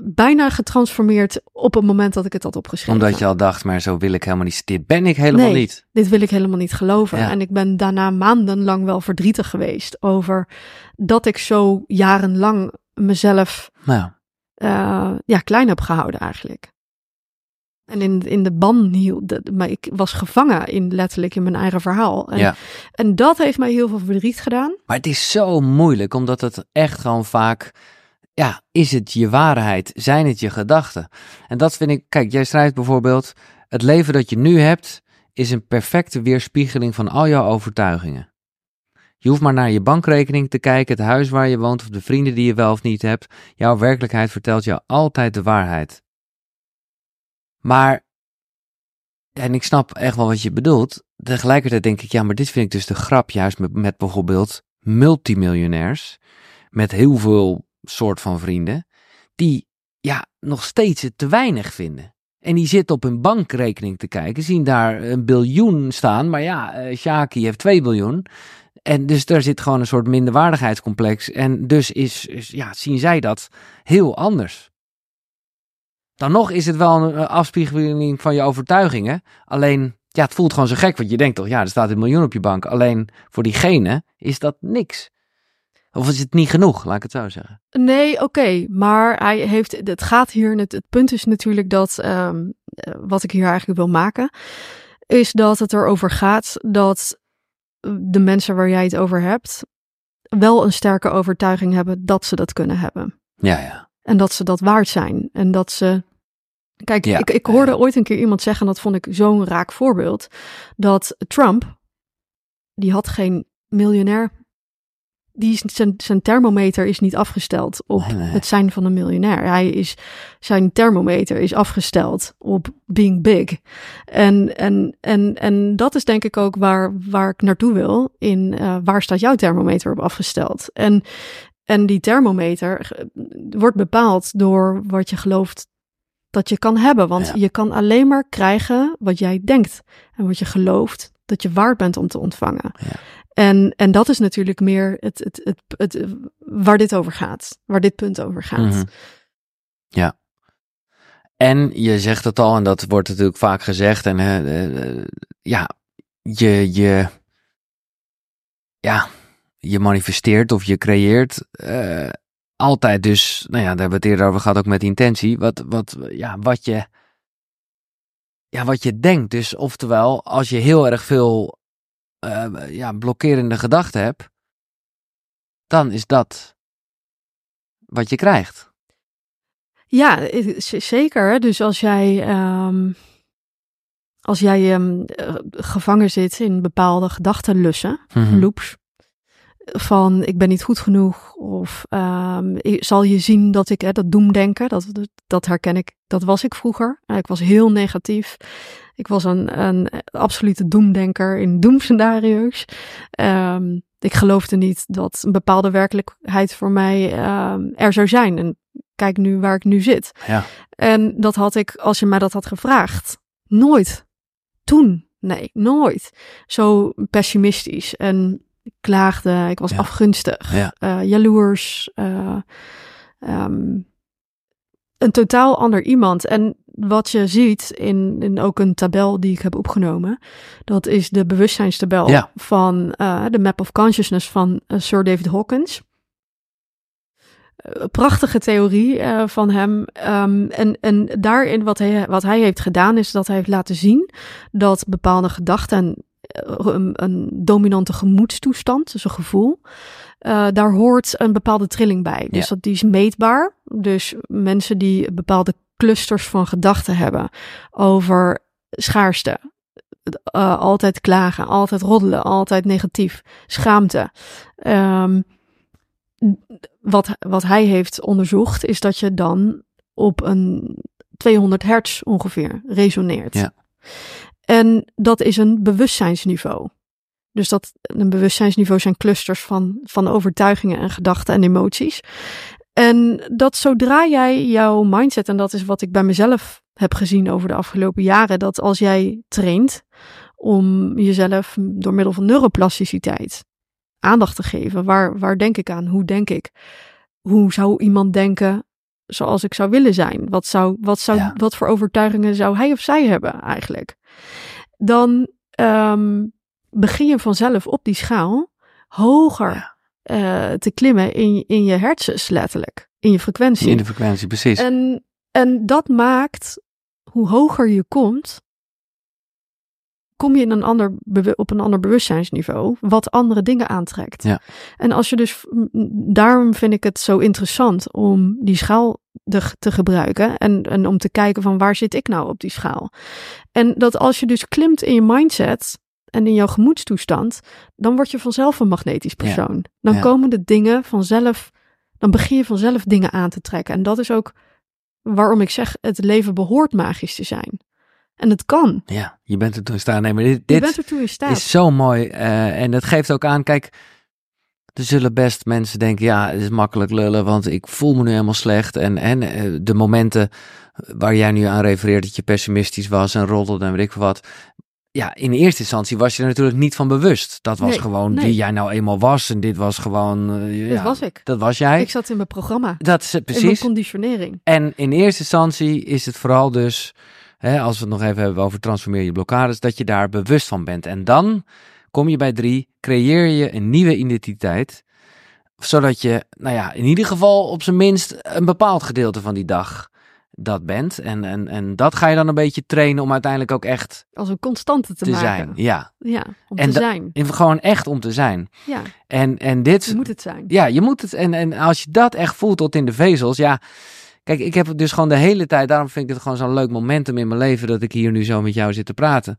bijna getransformeerd op het moment dat ik het had opgeschreven. Omdat je al dacht, maar zo wil ik helemaal niet. Dit ben ik helemaal Nee. niet. Dit wil ik helemaal niet geloven. Ja. En ik ben daarna maandenlang wel verdrietig geweest over dat ik zo jarenlang mezelf Nou, ja, klein heb gehouden eigenlijk. En in, in de ban hield, maar ik was gevangen in letterlijk in mijn eigen verhaal. En, Ja. en dat heeft mij heel veel verdriet gedaan. Maar het is zo moeilijk, omdat het echt gewoon vaak. Ja, is het je waarheid? Zijn het je gedachten? En dat vind ik. Kijk, jij schrijft bijvoorbeeld. Het leven dat je nu hebt. is een perfecte weerspiegeling van al jouw overtuigingen. Je hoeft maar naar je bankrekening te kijken, het huis waar je woont of de vrienden die je wel of niet hebt. Jouw werkelijkheid vertelt jou altijd de waarheid. Maar, en ik snap echt wel wat je bedoelt. Tegelijkertijd denk ik, ja, maar dit vind ik dus de grap juist met, bijvoorbeeld multimiljonairs. Met heel veel soort van vrienden. Die, ja, nog steeds het te weinig vinden. En die zitten op hun bankrekening te kijken, zien daar een biljoen staan. Maar ja, eh Shaki heeft 2 biljoen. En dus daar zit gewoon een soort minderwaardigheidscomplex. En dus is- ja, zien zij dat heel anders. Dan nog is het wel een eh, afspiegeling van je overtuigingen. Alleen, ja, het voelt gewoon zo gek. Want je denkt toch, ja, er staat een miljoen op je bank. Alleen voor diegene is dat niks. Of is het niet genoeg, laat ik het zo zeggen. Nee, oké, maar hij heeft, het gaat hier, het, het punt is natuurlijk dat, ehm, eh, wat ik hier eigenlijk wil maken, is dat het erover gaat dat de mensen waar jij het over hebt, wel een sterke overtuiging hebben dat ze dat kunnen hebben. Ja, ja. En dat ze dat waard zijn. En dat ze. Kijk, Ja. ik, ik hoorde ooit een keer iemand zeggen, en dat vond ik zo'n raak voorbeeld, dat Trump, die had geen miljonair. Die is, zijn, zijn thermometer is niet afgesteld op Nee, nee. het zijn van een miljonair. Hij is, zijn thermometer is afgesteld op being big. En, en, en, en dat is denk ik ook waar, waar ik naartoe wil. In eh, waar staat jouw thermometer op afgesteld? En, en die thermometer eh, wordt bepaald door wat je gelooft dat je kan hebben. Want Ja. je kan alleen maar krijgen wat jij denkt. En wat je gelooft dat je waard bent om te ontvangen. Ja. En, en dat is natuurlijk meer het, het, het, het, waar dit over gaat. Waar dit punt over gaat. Mhm. Ja. En je zegt het al, en dat wordt natuurlijk vaak gezegd. En eh, eh, ja, je, je, ja, je manifesteert of je creëert eh, altijd dus, nou ja, daar hebben we het eerder over gehad, ook met intentie. Wat, wat, ja, wat je, ja, wat je denkt. Dus oftewel, als je heel erg veel eh, ja, blokkerende gedachten hebt, dan is dat wat je krijgt. Ja, eh, zeker. hè. Dus als jij, ehm, als jij ehm, eh, gevangen zit in bepaalde gedachtenlussen, Mhm. loops, van ik ben niet goed genoeg of ik- zal je zien dat ik, hè, dat doemdenken, dat, dat- herken ik, dat was ik vroeger. Eh, Ik was heel negatief. Ik was een, een absolute doemdenker in doemscenario's. Ehm, ik geloofde niet dat een bepaalde werkelijkheid voor mij ehm, er zou zijn. En kijk nu waar ik nu zit. Ja. En dat had ik, als je mij dat had gevraagd, nooit. Toen, nee, nooit. Zo pessimistisch. En ik klaagde, ik was Ja. afgunstig, Ja. eh, jaloers. eh, ehm, een totaal ander iemand. En wat je ziet in, in ook een tabel die ik heb opgenomen, dat is de bewustzijnstabel Ja. van eh, de Map of Consciousness van Sir David Hawkins. Prachtige theorie van hem. Ehm, en, en daarin wat hij, wat hij heeft gedaan, is dat hij heeft laten zien dat bepaalde gedachten een, een dominante gemoedstoestand, dus een gevoel, eh, daar hoort een bepaalde trilling bij. Dus Ja. dat die is meetbaar. Dus mensen die bepaalde clusters van gedachten hebben over schaarste, eh, altijd klagen, altijd roddelen, altijd negatief, schaamte. Ehm, wat, wat hij heeft onderzocht, is dat je dan op een 200 hertz ongeveer resoneert. Ja. En dat is een bewustzijnsniveau. Dus dat een bewustzijnsniveau zijn clusters van, van overtuigingen en gedachten en emoties. En dat zodra jij jouw mindset, en dat is wat ik bij mezelf heb gezien over de afgelopen jaren, dat als jij traint om jezelf door middel van neuroplasticiteit aandacht te geven, waar, waar denk ik aan, hoe denk ik, hoe zou iemand denken zoals ik zou willen zijn? Wat, zou, wat, zou, Ja. wat voor overtuigingen zou hij of zij hebben eigenlijk? Dan ehm, begin je vanzelf op die schaal hoger Ja. eh, te klimmen in, in je hersens, letterlijk. In je frequentie. In de frequentie, precies. En, en dat maakt, hoe hoger je komt, kom je in een ander op een ander bewustzijnsniveau, wat andere dingen aantrekt. Ja. En als je dus, daarom vind ik het zo interessant om die schaal te gebruiken en, en om te kijken van waar zit ik nou op die schaal. En dat als je dus klimt in je mindset en in jouw gemoedstoestand, dan word je vanzelf een magnetisch Ja. persoon. Dan Ja. komen de dingen vanzelf, dan begin je vanzelf dingen aan te trekken. En dat is ook waarom ik zeg, het leven behoort magisch te zijn. En het kan. Ja, je bent er toe in staat. Nee, maar dit, Je dit bent in staat. is zo mooi. eh, en het geeft ook aan, kijk, er zullen best mensen denken, ja, het is makkelijk lullen, want ik voel me nu helemaal slecht. En, en eh, de momenten waar jij nu aan refereert, dat je pessimistisch was en roddelde en weet ik veel wat. Ja, in eerste instantie was je er natuurlijk niet van bewust. Dat was Nee, gewoon nee. wie jij nou eenmaal was. En dit was gewoon, eh, Dat ja, was ik. dat was jij. Ik zat in mijn programma. dat is eh, In mijn precies. conditionering. En in eerste instantie is het vooral dus, hè, als we het nog even hebben over transformeer je blokkades, dat je daar bewust van bent. En dan kom je bij drie, creëer je een nieuwe identiteit, zodat je, nou ja, in ieder geval op zijn minst een bepaald gedeelte van die dag dat bent. En, en, en dat ga je dan een beetje trainen om uiteindelijk ook echt Als een constante te, te, maken. zijn. Ja, Ja, om En te zijn. En gewoon echt om te zijn. Ja, En, en dit, je moet het zijn. ja, je moet het. En, en als je dat echt voelt tot in de vezels, ja. Kijk, ik heb het dus gewoon de hele tijd. Daarom vind ik het gewoon zo'n leuk momentum in mijn leven dat ik hier nu zo met jou zit te praten.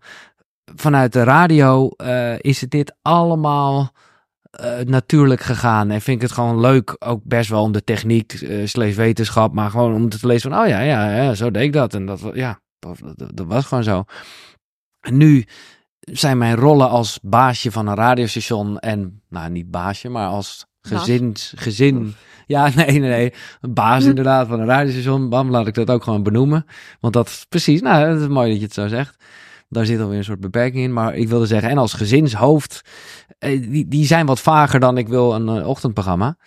Vanuit de radio eh, is het dit allemaal eh, natuurlijk gegaan. En vind ik het gewoon leuk, ook best wel om de techniek, eh slechts wetenschap, maar gewoon om te lezen van, oh ja, ja, ja, zo deed ik dat. En dat, ja, dat, dat, dat was gewoon zo. En nu zijn mijn rollen als baasje van een radiostation en, nou niet baasje, maar als gezins, gezin. Ja, nee, nee, nee. Een baas inderdaad van een radiostation. Bam, laat ik dat ook gewoon benoemen. Want dat is precies, nou, het is mooi dat je het zo zegt. Daar zit alweer een soort beperking in. Maar ik wilde zeggen, en als gezinshoofd, eh, die, die zijn wat vager dan ik wil een eh, ochtendprogramma.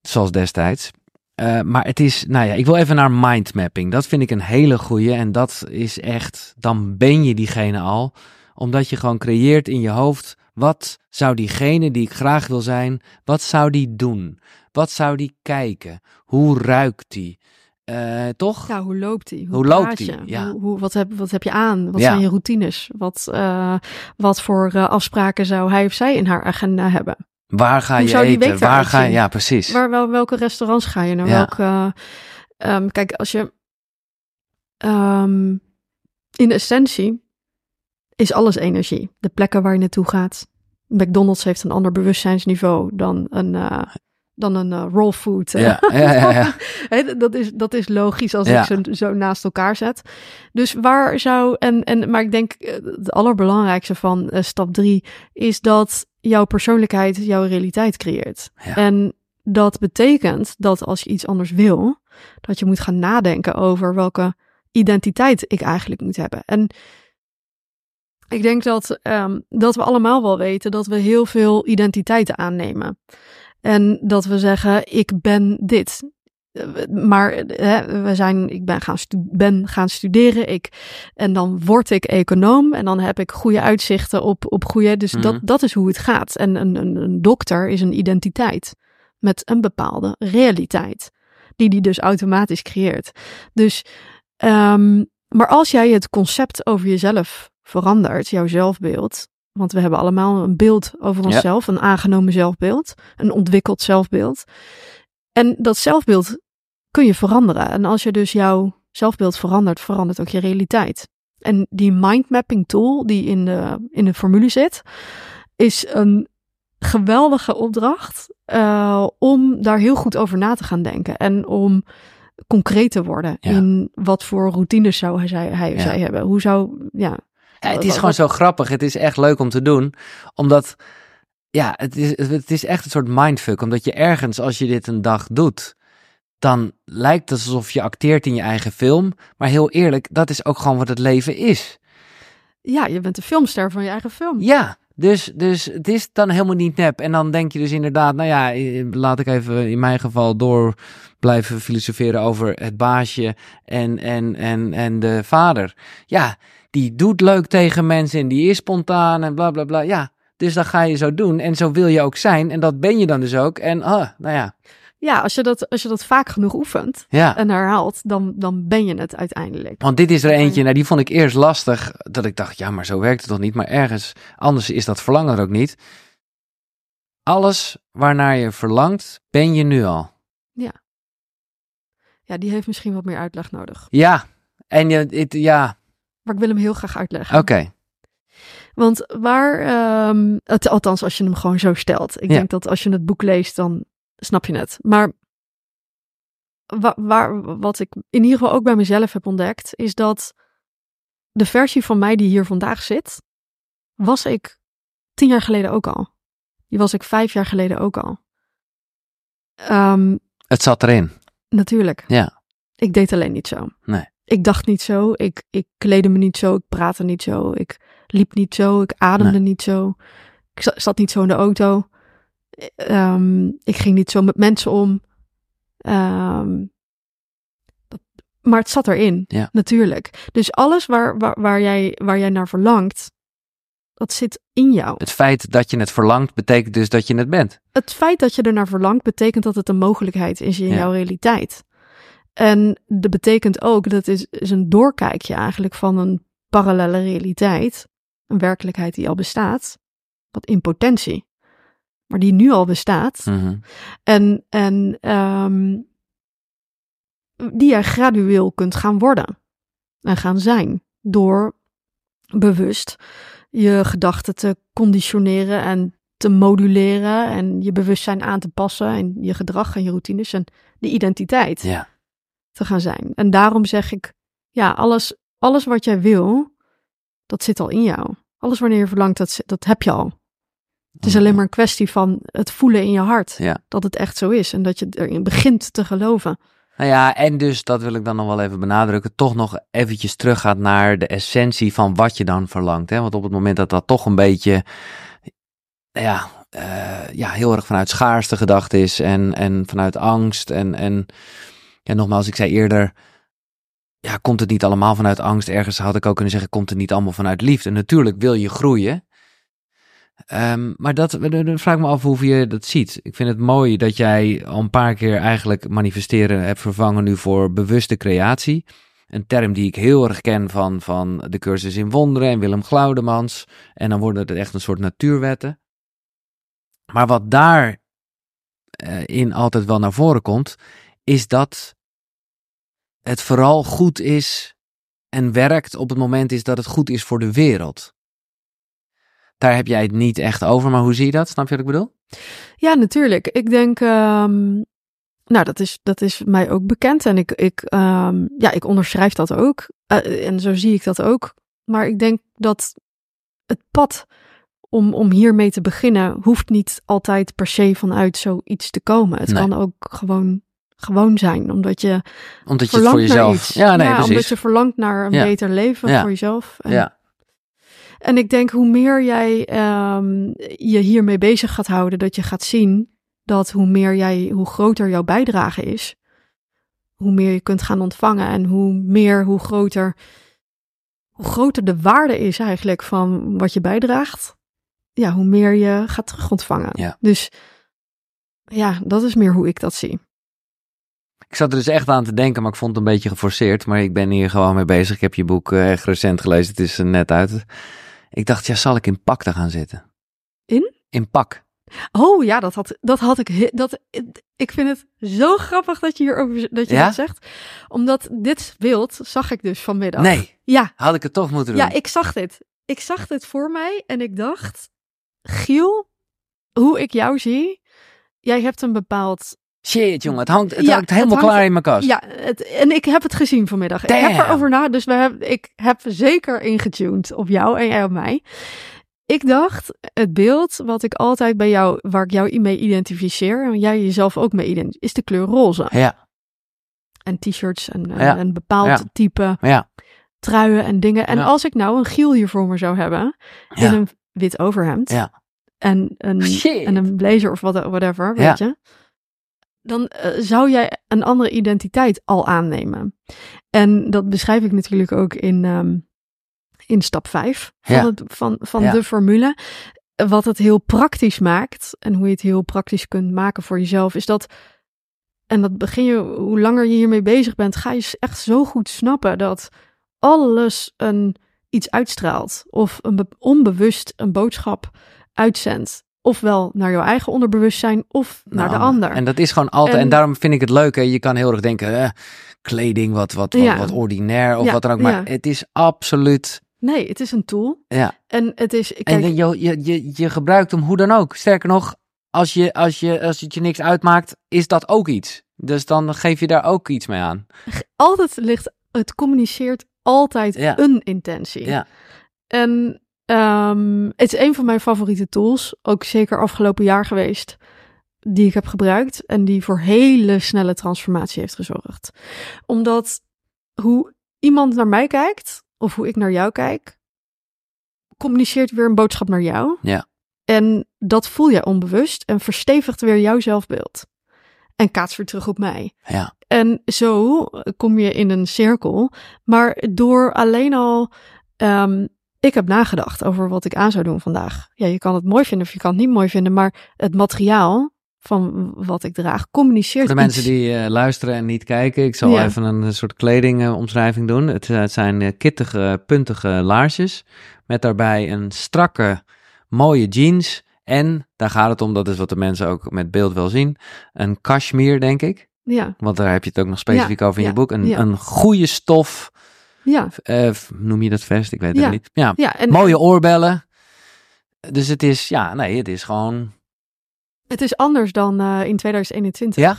Zoals destijds. Eh, maar het is, nou ja, ik wil even naar mindmapping. Dat vind ik een hele goeie. En dat is echt, dan ben je diegene al. Omdat je gewoon creëert in je hoofd. Wat zou diegene die ik graag wil zijn, wat zou die doen? Wat zou die kijken? Hoe ruikt die? Eh, toch? Ja, hoe loopt die? Hoe loopt die? je? Ja. Hoe, hoe, wat, heb, wat heb je aan? Wat Ja. zijn je routines? Wat, eh, wat voor eh, afspraken zou hij of zij in haar agenda hebben? Waar ga je eten? Waar ga je? Ja, precies. Waar, wel, welke restaurants ga je naar? Ja. Welke, ehm, kijk, als je ehm, in essentie is alles energie. De plekken waar je naartoe gaat. McDonald's heeft een ander bewustzijnsniveau dan een, dan een eh, raw food. Ja, ja, ja, dat, is, dat is logisch als ik ze zo naast elkaar zet. Dus waar zou. En, en, maar ik denk eh, het allerbelangrijkste van eh, stap drie is dat jouw persoonlijkheid jouw realiteit creëert. Ja. En dat betekent dat als je iets anders wil, dat je moet gaan nadenken over welke identiteit ik eigenlijk moet hebben. En ik denk dat, ehm, dat we allemaal wel weten dat we heel veel identiteiten aannemen. En dat we zeggen, ik ben dit. Maar hè, we zijn, ik ben gaan, ben gaan studeren ik, en dan word ik econoom en dan heb ik goede uitzichten op, op goede. Dus dat, Mhm. dat is hoe het gaat. En een, een, een dokter is een identiteit met een bepaalde realiteit, die die dus automatisch creëert. Dus, ehm, maar als jij het concept over jezelf verandert, jouw zelfbeeld, want we hebben allemaal een beeld over Ja. onszelf, een aangenomen zelfbeeld, een ontwikkeld zelfbeeld. En dat zelfbeeld kun je veranderen. En als je dus jouw zelfbeeld verandert, verandert ook je realiteit. En die mindmapping tool die in de, in de formule zit, is een geweldige opdracht eh, om daar heel goed over na te gaan denken. En om concreet te worden Ja. in wat voor routines zou hij, hij Ja. zij hebben. Hoe zou, ja, Ja, het is gewoon zo grappig. Het is echt leuk om te doen. Omdat, ja, het is, het is echt een soort mindfuck. Omdat je ergens, als je dit een dag doet, dan lijkt het alsof je acteert in je eigen film. Maar heel eerlijk, dat is ook gewoon wat het leven is. ja, je bent de filmster van je eigen film. Ja, dus, dus het is dan helemaal niet nep. En dan denk je dus inderdaad, nou ja, laat ik even in mijn geval door blijven filosoferen over het baasje en, en, en, en de vader. Ja, die doet leuk tegen mensen en die is spontaan en bla bla bla. Ja, dus dat ga je zo doen en zo wil je ook zijn en dat ben je dan dus ook. En ah, nou ja, Ja, als je dat, als je dat vaak genoeg oefent ja. en herhaalt, dan, dan ben je het uiteindelijk. Want dit is er eentje, nou die vond ik eerst lastig, dat ik dacht, ja, maar zo werkt het toch niet? Maar ergens anders is dat verlangen er ook niet. Alles waarnaar je verlangt, ben je nu al. Ja, die heeft misschien wat meer uitleg nodig. Ja, en je, het, ja, Maar ik wil hem heel graag uitleggen. oké. Want waar, ehm, het, althans als je hem gewoon zo stelt. Ik Ja. denk dat als je het boek leest, dan snap je het. Maar wa- waar, wat ik in ieder geval ook bij mezelf heb ontdekt, is dat de versie van mij die hier vandaag zit, was ik tien jaar geleden ook al. Die was ik vijf jaar geleden ook al. Ehm, Het zat erin. natuurlijk. Ja. Ik deed alleen niet zo. Nee. Ik dacht niet zo. Ik, ik kleedde me niet zo. Ik praatte niet zo. Ik liep niet zo. Ik ademde Nee. niet zo. Ik za- zat niet zo in de auto. Ehm, ik ging niet zo met mensen om. Ehm, dat, maar het zat erin, Ja. natuurlijk. Dus alles waar, waar, waar, jij, waar jij naar verlangt, dat zit in jou. Het feit dat je het verlangt, betekent dus dat je het bent. Het feit dat je er naar verlangt, betekent dat het een mogelijkheid is in Ja. jouw realiteit. En dat betekent ook, dat is, is een doorkijkje eigenlijk van een parallele realiteit. Een werkelijkheid die al bestaat, wat in potentie. Maar die nu al bestaat. Mhm. En, en ehm, die jij gradueel kunt gaan worden. En gaan zijn. Door bewust je gedachten te conditioneren en te moduleren. En je bewustzijn aan te passen. En je gedrag en je routines en de identiteit Ja. Te gaan zijn. En daarom zeg ik, ja, alles, alles wat jij wil, dat zit al in jou. Alles wanneer je verlangt, dat, dat heb je al. Het is alleen maar een kwestie van het voelen in je hart. Ja. Dat het echt zo is. En dat je erin begint te geloven. Nou ja, en dus, dat wil ik dan nog wel even benadrukken, toch nog eventjes teruggaat naar de essentie van wat je dan verlangt. Hè? Want op het moment dat dat toch een beetje, ja, eh, ja heel erg vanuit schaarste gedacht is en, en vanuit angst en, en ja, nogmaals, ik zei eerder, ja, komt het niet allemaal vanuit angst? Ergens had ik ook kunnen zeggen, komt het niet allemaal vanuit liefde? Natuurlijk wil je groeien. Ehm, maar dat, dan vraag ik me af hoe je dat ziet. Ik vind het mooi dat jij al een paar keer eigenlijk manifesteren hebt vervangen nu voor bewuste creatie. Een term die ik heel erg ken van, van de cursus in wonderen en Willem Glaudemans. En dan worden het echt een soort natuurwetten. Maar wat daar eh, altijd wel naar voren komt, is dat het vooral goed is en werkt op het moment is dat het goed is voor de wereld. Daar heb jij het niet echt over, maar hoe zie je dat? Snap je wat ik bedoel? Ja, natuurlijk. Ik denk, ehm, nou, dat is, dat is mij ook bekend. En ik, ik, ehm, ja, ik onderschrijf dat ook. Eh, en zo zie ik dat ook. Maar ik denk dat het pad om, om hiermee te beginnen, hoeft niet altijd per se vanuit zoiets te komen. Het Nee. kan ook gewoon, gewoon zijn, omdat je Omdat je het voor jezelf. iets. Ja, nee, omdat precies. je verlangt naar een Ja. beter leven Ja. voor jezelf. En, Ja, en ik denk hoe meer jij ehm, je hiermee bezig gaat houden, dat je gaat zien dat hoe meer jij, hoe groter jouw bijdrage is, hoe meer je kunt gaan ontvangen en hoe meer, hoe groter, hoe groter de waarde is eigenlijk van wat je bijdraagt, ja, hoe meer je gaat terug ontvangen. Ja. Dus ja, dat is meer hoe ik dat zie. Ik zat er dus echt aan te denken, maar ik vond het een beetje geforceerd. Maar ik ben hier gewoon mee bezig. Ik heb je boek eh, echt recent gelezen. Het is er net uit. Ik dacht, ja, zal ik in pak te gaan zitten? In? In pak. Oh ja, dat had, dat had ik. Dat, ik vind het zo grappig dat je hierover dat je Ja? dat zegt. Omdat dit beeld zag ik dus vanmiddag. Nee, Ja, had ik het toch moeten doen. ja, ik zag dit. Ik zag dit voor mij en ik dacht, Giel, hoe ik jou zie, jij hebt een bepaald. Shit, jongen, het hangt, het Ja, hangt helemaal het hangt- klaar in mijn kast. Ja, het, en ik heb het gezien vanmiddag. Ik Damn. heb erover na, dus we hebben, ik heb zeker ingetuned op jou en jij op mij. Ik dacht, het beeld wat ik altijd bij jou, waar ik jou mee identificeer, en jij jezelf ook mee identificeert, is de kleur roze. Ja, En t-shirts en Ja. een bepaald Ja. type ja, truien en dingen. En als ik nou een Giel hier voor me zou hebben, in een wit overhemd Ja. en, een, Shit. en een blazer of whatever, Ja. weet je, dan eh, zou jij een andere identiteit al aannemen. En dat beschrijf ik natuurlijk ook in, ehm, in stap 5 van, Ja. het, van, van Ja. de formule. Wat het heel praktisch maakt en hoe je het heel praktisch kunt maken voor jezelf, is dat. En dat begin je, hoe langer je hiermee bezig bent, ga je echt zo goed snappen dat alles een, iets uitstraalt. Of een be- onbewust een boodschap uitzendt. Ofwel naar jouw eigen onderbewustzijn of naar de ander. En dat is gewoon altijd. En, En- daarom vind ik het leuk. Hè? Je kan heel erg denken. eh, kleding, wat, wat, wat, Ja. wat ordinair of Ja, wat dan ook. Maar ja. het is absoluut. Nee, het is een tool. Ja. En het is. Kijk, en je, je, je, je gebruikt hem hoe dan ook. Sterker nog, als, je, als, je, als het je niks uitmaakt, is dat ook iets. Dus dan geef je daar ook iets mee aan. altijd ligt. Het communiceert altijd Ja. een intentie. Ja. En ehm, het is een van mijn favoriete tools. Ook zeker afgelopen jaar geweest. Die ik heb gebruikt. En die voor hele snelle transformatie heeft gezorgd. Omdat hoe iemand naar mij kijkt. Of hoe ik naar jou kijk. Communiceert weer een boodschap naar jou. Ja. En dat voel je onbewust. En verstevigt weer jouw zelfbeeld. En kaats weer terug op mij. Ja. En zo kom je in een cirkel. Maar door alleen al. ehm, ik heb nagedacht over wat ik aan zou doen vandaag. Ja, je kan het mooi vinden of je kan het niet mooi vinden. Maar het materiaal van wat ik draag communiceert. Voor de mensen die eh, luisteren en niet kijken, ik zal Ja. even een, eh, soort kledingomschrijving doen. Het, eh, het zijn kittige, puntige laarsjes met daarbij een strakke, mooie jeans. En daar gaat het om, dat is wat de mensen ook met beeld wel zien, een cashmere, denk ik. Ja, Want daar heb je het ook nog specifiek over in je boek. Een, een goede stof, ja, eh, noem je dat vest? Ik weet Ja. het niet. Ja, ja. En mooie oorbellen. Dus het is, ja, nee, het is gewoon... het is anders dan eh, in 2021. Ja?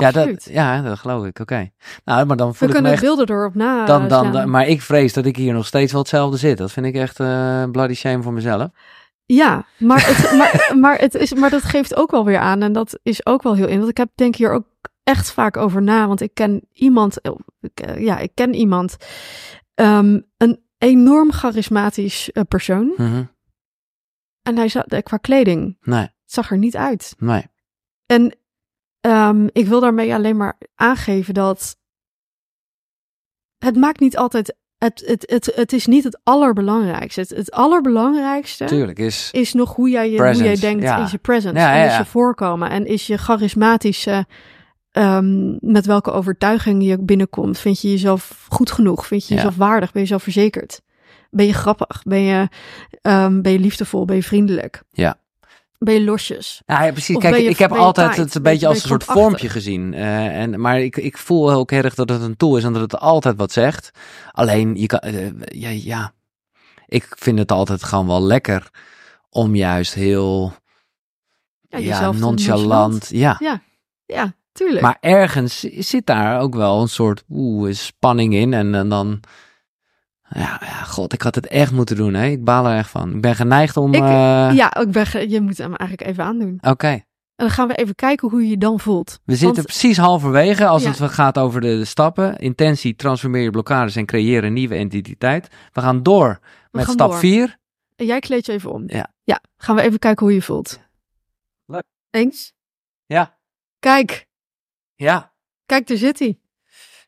Ja dat, ja, dat geloof ik. Oké. Nou, maar dan We voel ik me kunnen echt... beelden erop na. Dan, dan, maar ik vrees dat ik hier nog steeds wel hetzelfde zit. Dat vind ik echt eh bloody shame voor mezelf. Ja, maar, het, maar, maar, het is, maar dat geeft ook wel weer aan. En dat is ook wel heel in. Want ik heb denk hier ook echt vaak over na. Want ik ken iemand. eh, ik, eh, Ja, ik ken iemand. ehm, een enorm charismatisch eh, persoon. Mhm. En hij zat qua kleding. Nee, Het zag er niet uit. nee. En ehm, ik wil daarmee alleen maar aangeven dat. Het maakt niet altijd. Het, het, het, het is niet het allerbelangrijkste. Het, het allerbelangrijkste Tuurlijk is... is nog hoe jij, je, hoe jij denkt, ja. is je presence Ja, en is je voorkomen en is je charismatische, ehm, met welke overtuiging je binnenkomt. Vind je jezelf goed genoeg? Vind je Ja. jezelf waardig? Ben je zelfverzekerd? Ben je grappig? Ben je, ehm, ben je liefdevol? Ben je vriendelijk? Ja. Ben je losjes? Ja, ja, precies. Of Kijk, je- ik heb altijd het een beetje je- als een soort vormpje gezien. Eh, en, maar ik, ik voel heel erg dat het een tool is en dat het altijd wat zegt. Alleen, je kan, eh, ja, ja, ik vind het altijd gewoon wel lekker om juist heel Ja, te nonchalant. Ja. Ja, ja, tuurlijk. Maar ergens zit daar ook wel een soort oeh, spanning in. En, en dan. Ja, ja, god, ik had het echt moeten doen. Hè? Ik baal er echt van. Ik ben geneigd om. Ik- eh, ja, ik ben, je moet hem eigenlijk even aandoen. Oké, En dan gaan we even kijken hoe je je dan voelt. we zitten Want- precies halverwege als Ja. het gaat over de, de stappen. Intentie, transformeer je blokkades en creëer een nieuwe identiteit. We gaan door met gaan stap door. 4. En jij kleed je even om. Ja. Ja, gaan we even kijken hoe je voelt. Leuk. Eens? Ja, Kijk, ja, kijk, daar zit hij.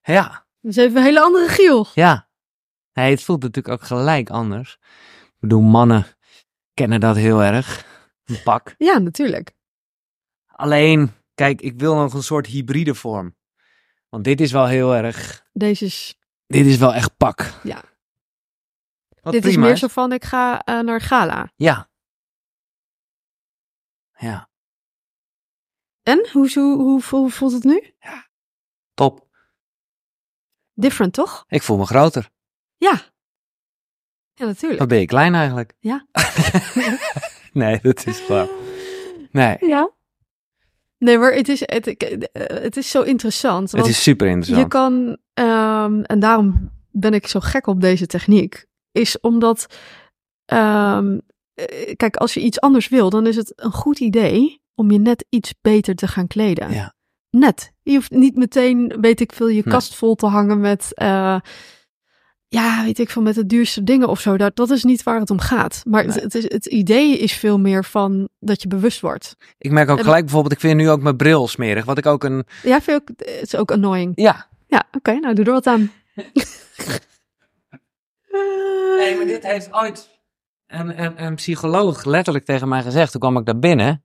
ja, Dat is even een hele andere Giel. ja. Nee, het voelt natuurlijk ook gelijk anders. Ik bedoel, mannen kennen dat heel erg. Een pak. Ja, natuurlijk. Alleen, kijk, ik wil nog een soort hybride vorm. Want dit is wel heel erg. Deze is, Dit is wel echt pak. Ja. Wat dit is meer zo van, ik ga eh, naar gala. Ja. Ja, En, hoe, hoe, hoe, hoe voelt het nu? top. Different, toch? Ik voel me groter. Ja. Ja, natuurlijk. Wat ben je klein eigenlijk? Ja. nee, dat is waar. Nee, Ja. Nee, maar het is, het, het is zo interessant. het is super interessant. Je kan, ehm, en daarom ben ik zo gek op deze techniek, is omdat, ehm, eh, kijk, als je iets anders wil, dan is het een goed idee om je net iets beter te gaan kleden. Ja. Net. Je hoeft niet meteen, weet ik veel, je Nee. kast vol te hangen met, eh, ja, weet ik veel, met de duurste dingen of zo. Dat, dat is niet waar het om gaat. Maar Nee. het, het, is, het idee is veel meer van dat je bewust wordt. Ik merk ook En- gelijk bijvoorbeeld, ik vind nu ook mijn bril smerig. Wat ik ook een... Ja, vind ook, het is ook annoying. Ja. Ja, oké, nou doe er wat aan. Nee, maar dit heeft ooit een, een, een psycholoog letterlijk tegen mij gezegd. Toen kwam ik daar binnen.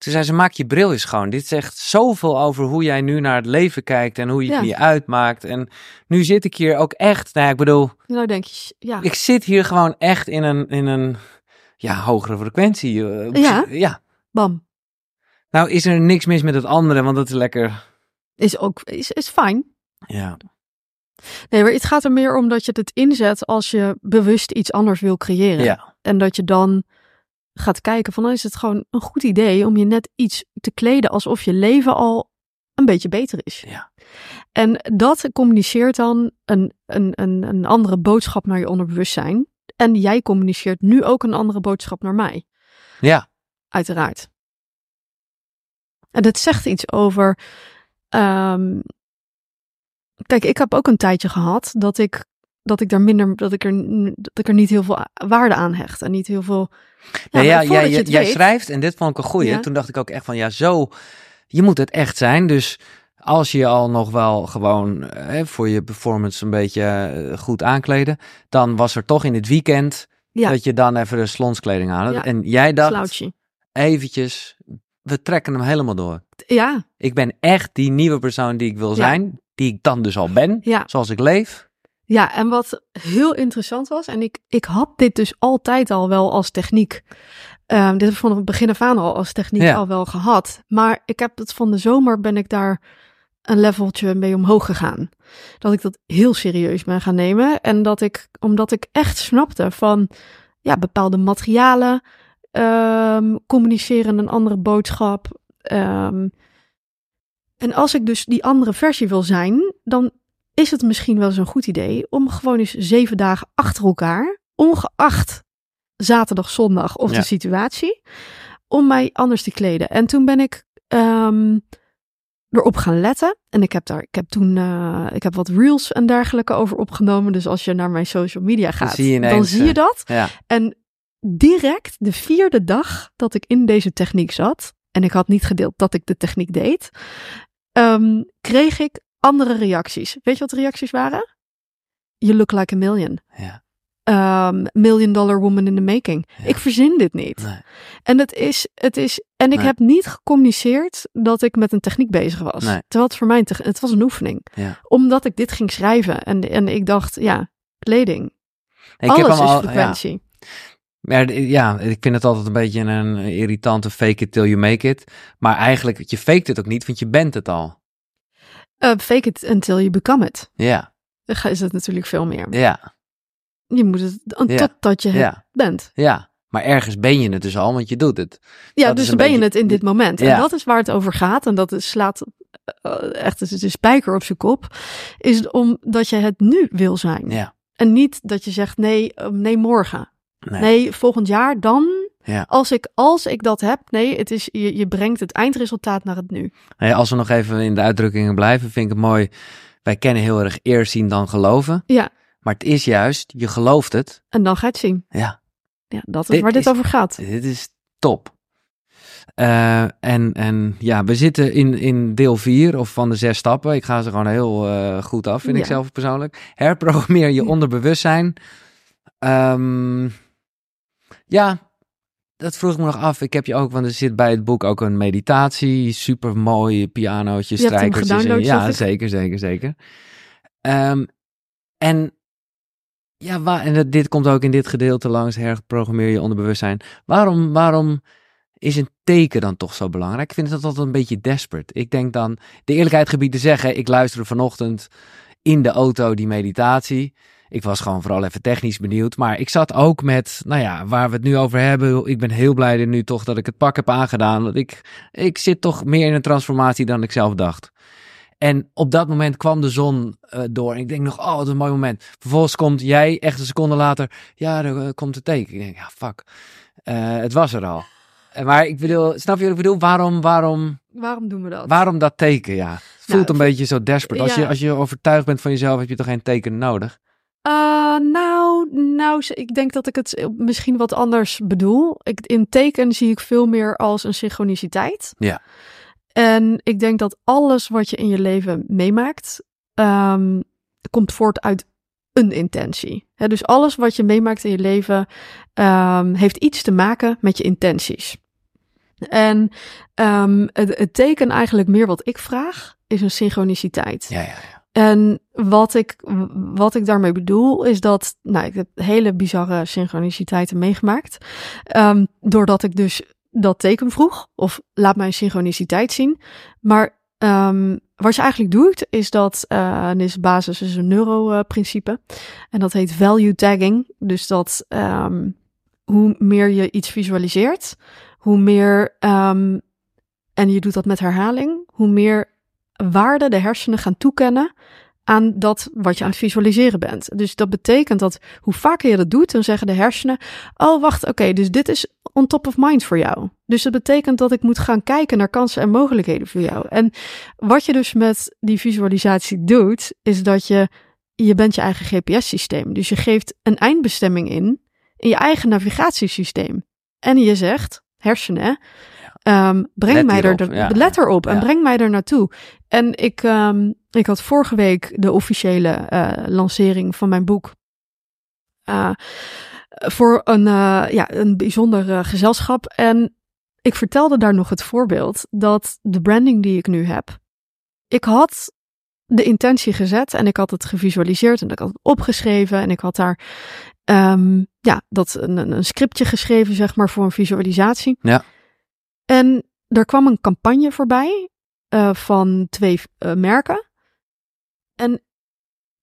Toen zei ze, maak je bril eens schoon. Dit zegt zoveel over hoe jij nu naar het leven kijkt en hoe je het Ja. je uitmaakt. En nu zit ik hier ook echt, nou ja, ik bedoel, Nou denk je, ja. ik zit hier gewoon echt in een, in een ja, hogere frequentie. eh, Ja? ja. Bam. Nou is er niks mis met het andere, want dat is lekker. Is ook, is, is fijn. Ja, Nee, maar het gaat er meer om dat je het inzet als je bewust iets anders wil creëren. ja, En dat je dan gaat kijken van dan is het gewoon een goed idee om je net iets te kleden alsof je leven al een beetje beter is. Ja. En dat communiceert dan een, een, een, een andere boodschap naar je onderbewustzijn. En jij communiceert nu ook een andere boodschap naar mij, ja, uiteraard. En dat zegt iets over. ehm, kijk, ik heb ook een tijdje gehad dat ik, dat ik daar minder, dat ik er, dat ik er niet heel veel waarde aan hecht. En niet heel veel. Ja, ja, voordat jij, je het jij weet- schrijft, en dit vond ik een goeie. Ja. Toen dacht ik ook echt van, ja, zo, je moet het echt zijn. Dus als je al nog wel gewoon eh, voor je performance een beetje eh, goed aankleden, dan was er toch in het weekend Ja. dat je dan even de slonskleding aan had. Ja. En jij dacht, Slouchy. eventjes, we trekken hem helemaal door. Ja, Ik ben echt die nieuwe persoon die ik wil Ja. zijn, die ik dan dus al ben, ja, zoals ik leef. Ja. En wat heel interessant was, en ik, ik had dit dus altijd al wel als techniek. Ehm, dit heb ik van het begin af aan al als techniek Ja. al wel gehad. Maar ik heb het van de zomer ben ik daar een leveltje mee omhoog gegaan. Dat ik dat heel serieus ben gaan nemen. En dat ik, omdat ik echt snapte van ja, bepaalde materialen ehm, communiceren een andere boodschap. Ehm, en als ik dus die andere versie wil zijn, dan is het misschien wel eens een goed idee om gewoon eens zeven dagen achter elkaar, ongeacht zaterdag, zondag of Ja. de situatie, om mij anders te kleden. En toen ben ik ehm, erop gaan letten. En ik heb daar, ik heb toen, eh, ik heb wat reels en dergelijke over opgenomen. Dus als je naar mijn social media gaat, zie dan zie je eh, dat. Ja, En direct de vierde dag dat ik in deze techniek zat, en ik had niet gedeeld dat ik de techniek deed, ehm, kreeg ik andere reacties. Weet je wat de reacties waren? You look like a million. ja, Ehm, million dollar woman in the making. Ja. Ik verzin dit niet. nee, En het is, het is, en ik Nee. heb niet gecommuniceerd dat ik met een techniek bezig was. Nee. Terwijl het voor mij, een het was een oefening. ja. Omdat ik dit ging schrijven en, en ik dacht, ja, kleding. Ik Alles hem is al- frequentie. D- ja, ik vind het altijd een beetje een irritante fake it till you make it. Maar eigenlijk, je faked het ook niet, want je bent het al. Eh, fake it until you become it. Ja, Dan is het natuurlijk veel meer. ja, Je moet het totdat je het bent. ja. Maar ergens ben je het dus al, want je doet het. Ja, Dat dus ben je het in dit moment. Ja. En dat is waar het over gaat. En dat is, slaat eh, echt de spijker op zijn kop. Is omdat je het nu wil zijn. Ja, En niet dat je zegt nee, eh, nee morgen. nee. Nee, volgend jaar dan. Ja. Als, ik, als ik dat heb. Nee, het is, je, je brengt het eindresultaat naar het nu. Hey, als we nog even in de uitdrukkingen blijven, vind ik het mooi. Wij kennen heel erg eerst zien dan geloven. Ja. Maar het is juist, je gelooft het. En dan ga je het zien. Ja, Ja, dat is Dit waar dit is- over gaat. dit is top. Eh, en, en ja, we zitten in, in deel 4 of van de zes stappen. Ik ga ze gewoon heel eh, goed af, vind ik zelf persoonlijk. Herprogrammeer je onderbewustzijn. Ehm, ja, dat vroeg ik me nog af. Ik heb je ook, want er zit bij het boek ook een meditatie. Super mooi pianootje, strijkertjes. en- ja, zeker, zeker, zeker. Ehm, en ja, waar, en dat- dit komt ook in dit gedeelte langs. Herprogrammeer je onderbewustzijn. Waarom, waarom is een teken dan toch zo belangrijk? Ik vind het altijd een beetje desperate. Ik denk dan, de eerlijkheid gebied te zeggen, ik luisterde vanochtend in de auto die meditatie. Ik was gewoon vooral even technisch benieuwd. Maar ik zat ook met, nou ja, waar we het nu over hebben. Ik ben heel blij nu toch dat ik het pak heb aangedaan. Dat ik, ik zit toch meer in een transformatie dan ik zelf dacht. En op dat moment kwam de zon eh, door. En ik denk nog, oh, wat een mooi moment. Vervolgens komt jij echt een seconde later. Ja, er eh, komt het teken. Ik denk, ja, fuck. Eh, het was er al. Maar ik bedoel, snap je wat ik bedoel? Waarom, waarom, Waarom doen we dat? waarom dat teken? Ja, het voelt Nou, een beetje zo desperate. Als, ja. je, als je overtuigd bent van jezelf, heb je toch geen teken nodig? Uh, nou, nou, ik denk dat ik het misschien wat anders bedoel. Ik, in teken zie ik veel meer als een synchroniciteit. Ja. En ik denk dat alles wat je in je leven meemaakt, um, komt voort uit een intentie. dus alles wat je meemaakt in je leven um, heeft iets te maken met je intenties. En um, het, het, teken eigenlijk meer wat ik vraag, is een synchroniciteit. Ja, ja, ja. En wat ik, wat ik daarmee bedoel, is dat, nou, ik heb hele bizarre synchroniciteiten meegemaakt. Um, doordat ik dus dat teken vroeg, of laat mij een synchroniciteit zien. Maar um, wat je eigenlijk doet, is dat, uh, en is basis is een neuroprincipe. en dat heet value tagging. Dus dat um, hoe meer je iets visualiseert, hoe meer, en je doet dat met herhaling, hoe meer waarde de hersenen gaan toekennen aan dat wat je aan het visualiseren bent. Dus dat betekent dat hoe vaker je dat doet, dan zeggen de hersenen: Oh, wacht, oké, dus dit is on top of mind voor jou. Dus dat betekent dat ik moet gaan kijken naar kansen en mogelijkheden voor jou. En wat je dus met die visualisatie doet, is dat je je bent je eigen GPS-systeem. Dus je geeft een eindbestemming in in je eigen navigatiesysteem. En je zegt, hersenen, um, breng Let mij er, hierop, ja. let erop en Ja. breng mij er naartoe. En ik, um, ik had vorige week de officiële uh, lancering van mijn boek. Uh, voor een, uh, ja, een bijzonder gezelschap. En ik vertelde daar nog het voorbeeld dat de branding die ik nu heb. Ik had de intentie gezet en ik had het gevisualiseerd en ik had het opgeschreven en ik had daar um, ja, dat een, een scriptje geschreven, zeg maar, voor een visualisatie. Ja. En er kwam een campagne voorbij uh, van twee uh, merken. En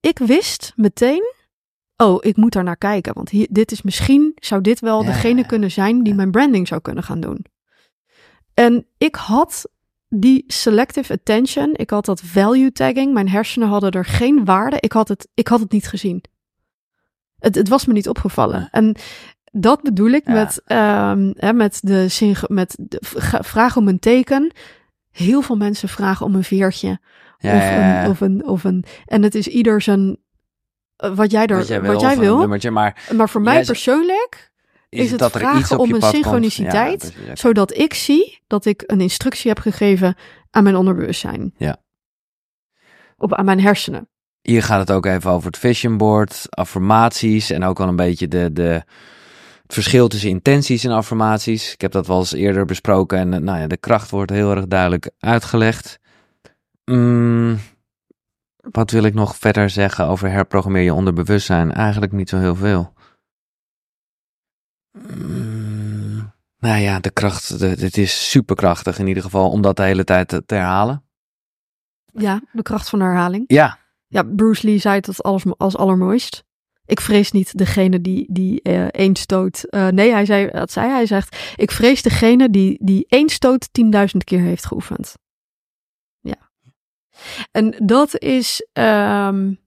ik wist meteen, oh, ik moet daar naar kijken. Want hier, dit is misschien, zou dit wel Ja, degene ja, kunnen zijn die ja. mijn branding zou kunnen gaan doen. En ik had die selective attention, ik had dat value tagging. Mijn hersenen hadden er geen waarde. Ik had het, ik had het niet gezien. Het, het was me niet opgevallen. En dat bedoel ik Ja. met, um, hè, met, de, met de vraag om een teken. Heel veel mensen vragen om een veertje. Ja, of, ja. Een, of, een, of een. En het is ieder zijn. eh, Wat jij, er, wat jij wil. wat jij of een wil. nummertje, maar Maar voor mij persoonlijk, is, Is het dat er vragen iets op om een synchroniciteit? Zodat ik zie dat ik een instructie heb gegeven aan mijn onderbewustzijn. Ja. Op, aan mijn hersenen. Hier gaat het ook even over het vision board, affirmaties en ook wel een beetje de, de, het verschil tussen intenties en affirmaties. Ik heb dat wel eens eerder besproken en eh, nou ja, de kracht wordt heel erg duidelijk uitgelegd. Mm, wat wil ik nog verder zeggen over herprogrammeer je onderbewustzijn? Eigenlijk niet zo heel veel. Mm, nou ja, de kracht, het is superkrachtig in ieder geval om dat de hele tijd te, te herhalen. Ja, de kracht van de herhaling. Ja, Ja, Bruce Lee zei het als, als allermooist. Ik vrees niet degene die, die uh, één stoot. Uh, nee, hij zei, dat zei hij. Zegt: Ik vrees degene die, die één stoot 10.000 keer heeft geoefend. Ja. En dat is um,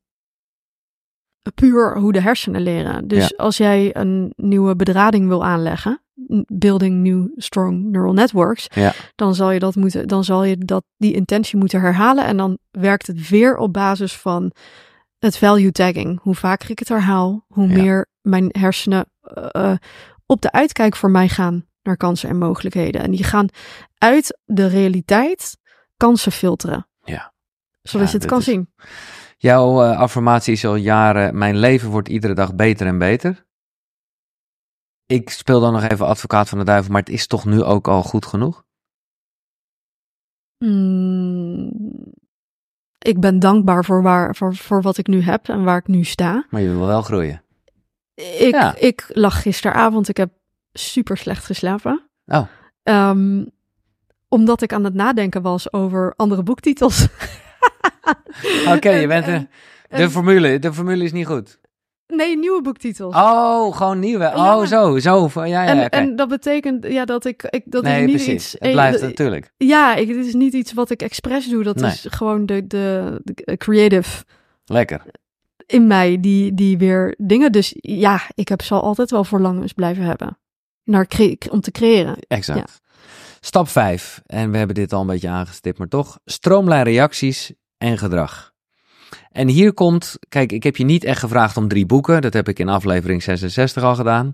puur hoe de hersenen leren. Dus Ja. als jij een nieuwe bedrading wil aanleggen, building new strong neural networks, Ja. dan zal je dat moeten, dan zal je dat die intentie moeten herhalen en dan werkt het weer op basis van het value tagging. Hoe vaker ik het herhaal, hoe Ja. meer mijn hersenen uh, op de uitkijk voor mij gaan naar kansen en mogelijkheden. En die gaan uit de realiteit kansen filteren. Ja. Zodat Ja, je het kan is- zien. Jouw eh, affirmatie is al jaren: Mijn leven wordt iedere dag beter en beter. Ik speel dan nog even advocaat van de duivel, maar het is toch nu ook al goed genoeg? Mm, ik ben dankbaar voor, waar, voor, voor wat ik nu heb en waar ik nu sta. Maar je wil wel groeien. Ik, Ja. ik lag gisteravond, ik heb super slecht geslapen. Oh. Ehm, omdat ik aan het nadenken was over andere boektitels. Oké, je En- bent en-. De en- formule, de formule is niet goed. Nee, nieuwe boektitels. Oh, gewoon nieuwe. Ja. Oh, zo, zo. Ja, ja, en, en dat betekent ja, dat ik, ik dat Nee, is niet precies. iets. Het eh, blijft natuurlijk. Ja, ik, dit is niet iets wat ik expres doe. Dat Nee. is gewoon de, de, de creative Lekker. in mij die, die weer dingen. Dus ja, ik heb zal altijd wel verlangens blijven hebben. Naar cre- om te creëren. Exact. Stap 5. En we hebben dit al een beetje aangestipt, maar toch. Stroomlijn reacties en gedrag. En hier komt, kijk, ik heb je niet echt gevraagd om drie boeken. Dat heb ik in aflevering 66 al gedaan.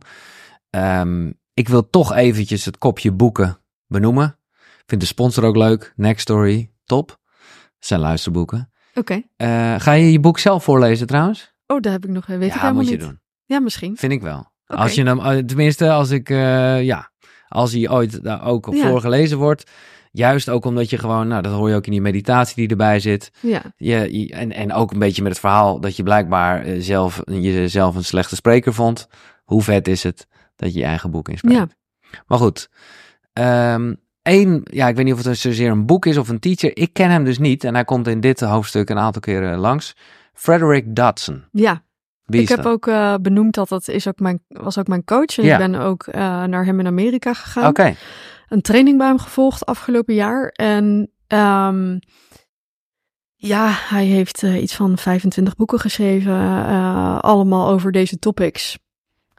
Ehm, ik wil toch eventjes het kopje boeken benoemen. Vind de sponsor ook leuk. Next Story, top. Dat zijn luisterboeken. Oké. Eh, ga je je boek zelf voorlezen trouwens? Oh, daar heb ik nog, weet ik ja, helemaal moet je niet. doen. Ja, misschien. Vind ik wel. Als je hem, eh, tenminste, als ik, eh, ja, als hij ooit daar ook Ja. voorgelezen wordt. Juist ook omdat je gewoon, nou, dat hoor je ook in die meditatie die erbij zit. Ja. Je, je- en, en ook een beetje met het verhaal dat je blijkbaar eh, zelf, jezelf een slechte spreker vond. Hoe vet is het dat je je eigen boek inspreekt? Ja. Maar goed, één, ja, ik weet niet of het zozeer een boek is of een teacher. Ik ken hem dus niet en hij komt in dit hoofdstuk een aantal keren langs. Frederick Dodson. Ja, Wie ik heb dat? ook eh, benoemd dat dat is ook mijn, was ook mijn coach. En Ja. ik ben ook eh, naar hem in Amerika gegaan. Oké, Een training bij hem gevolgd afgelopen jaar. En ehm, ja, hij heeft eh, iets van 25 boeken geschreven. eh, allemaal over deze topics.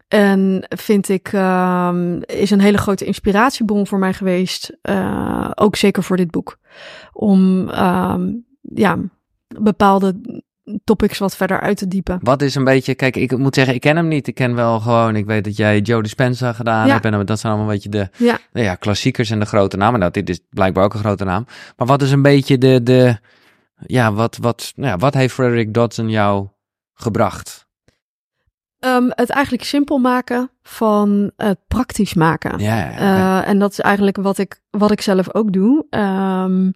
En vind ik, ehm, is een hele grote inspiratiebron voor mij geweest. eh, ook zeker voor dit boek. Om ehm, ja, bepaalde topics wat verder uit te diepen. wat is een beetje, kijk, ik moet zeggen, ik ken hem niet. Ik ken wel gewoon, ik weet dat jij Joe Dispenza gedaan Ja. hebt. En dat zijn allemaal een beetje de Ja. nou ja, klassiekers en de grote namen. Nou, dit is blijkbaar ook een grote naam. Maar wat is een beetje de, de ja, wat, wat, nou ja, wat heeft Frederick Dodson jou gebracht? Ehm, het eigenlijk simpel maken van het praktisch maken. Ja. Eh, en dat is eigenlijk wat ik, wat ik zelf ook doe. Ehm,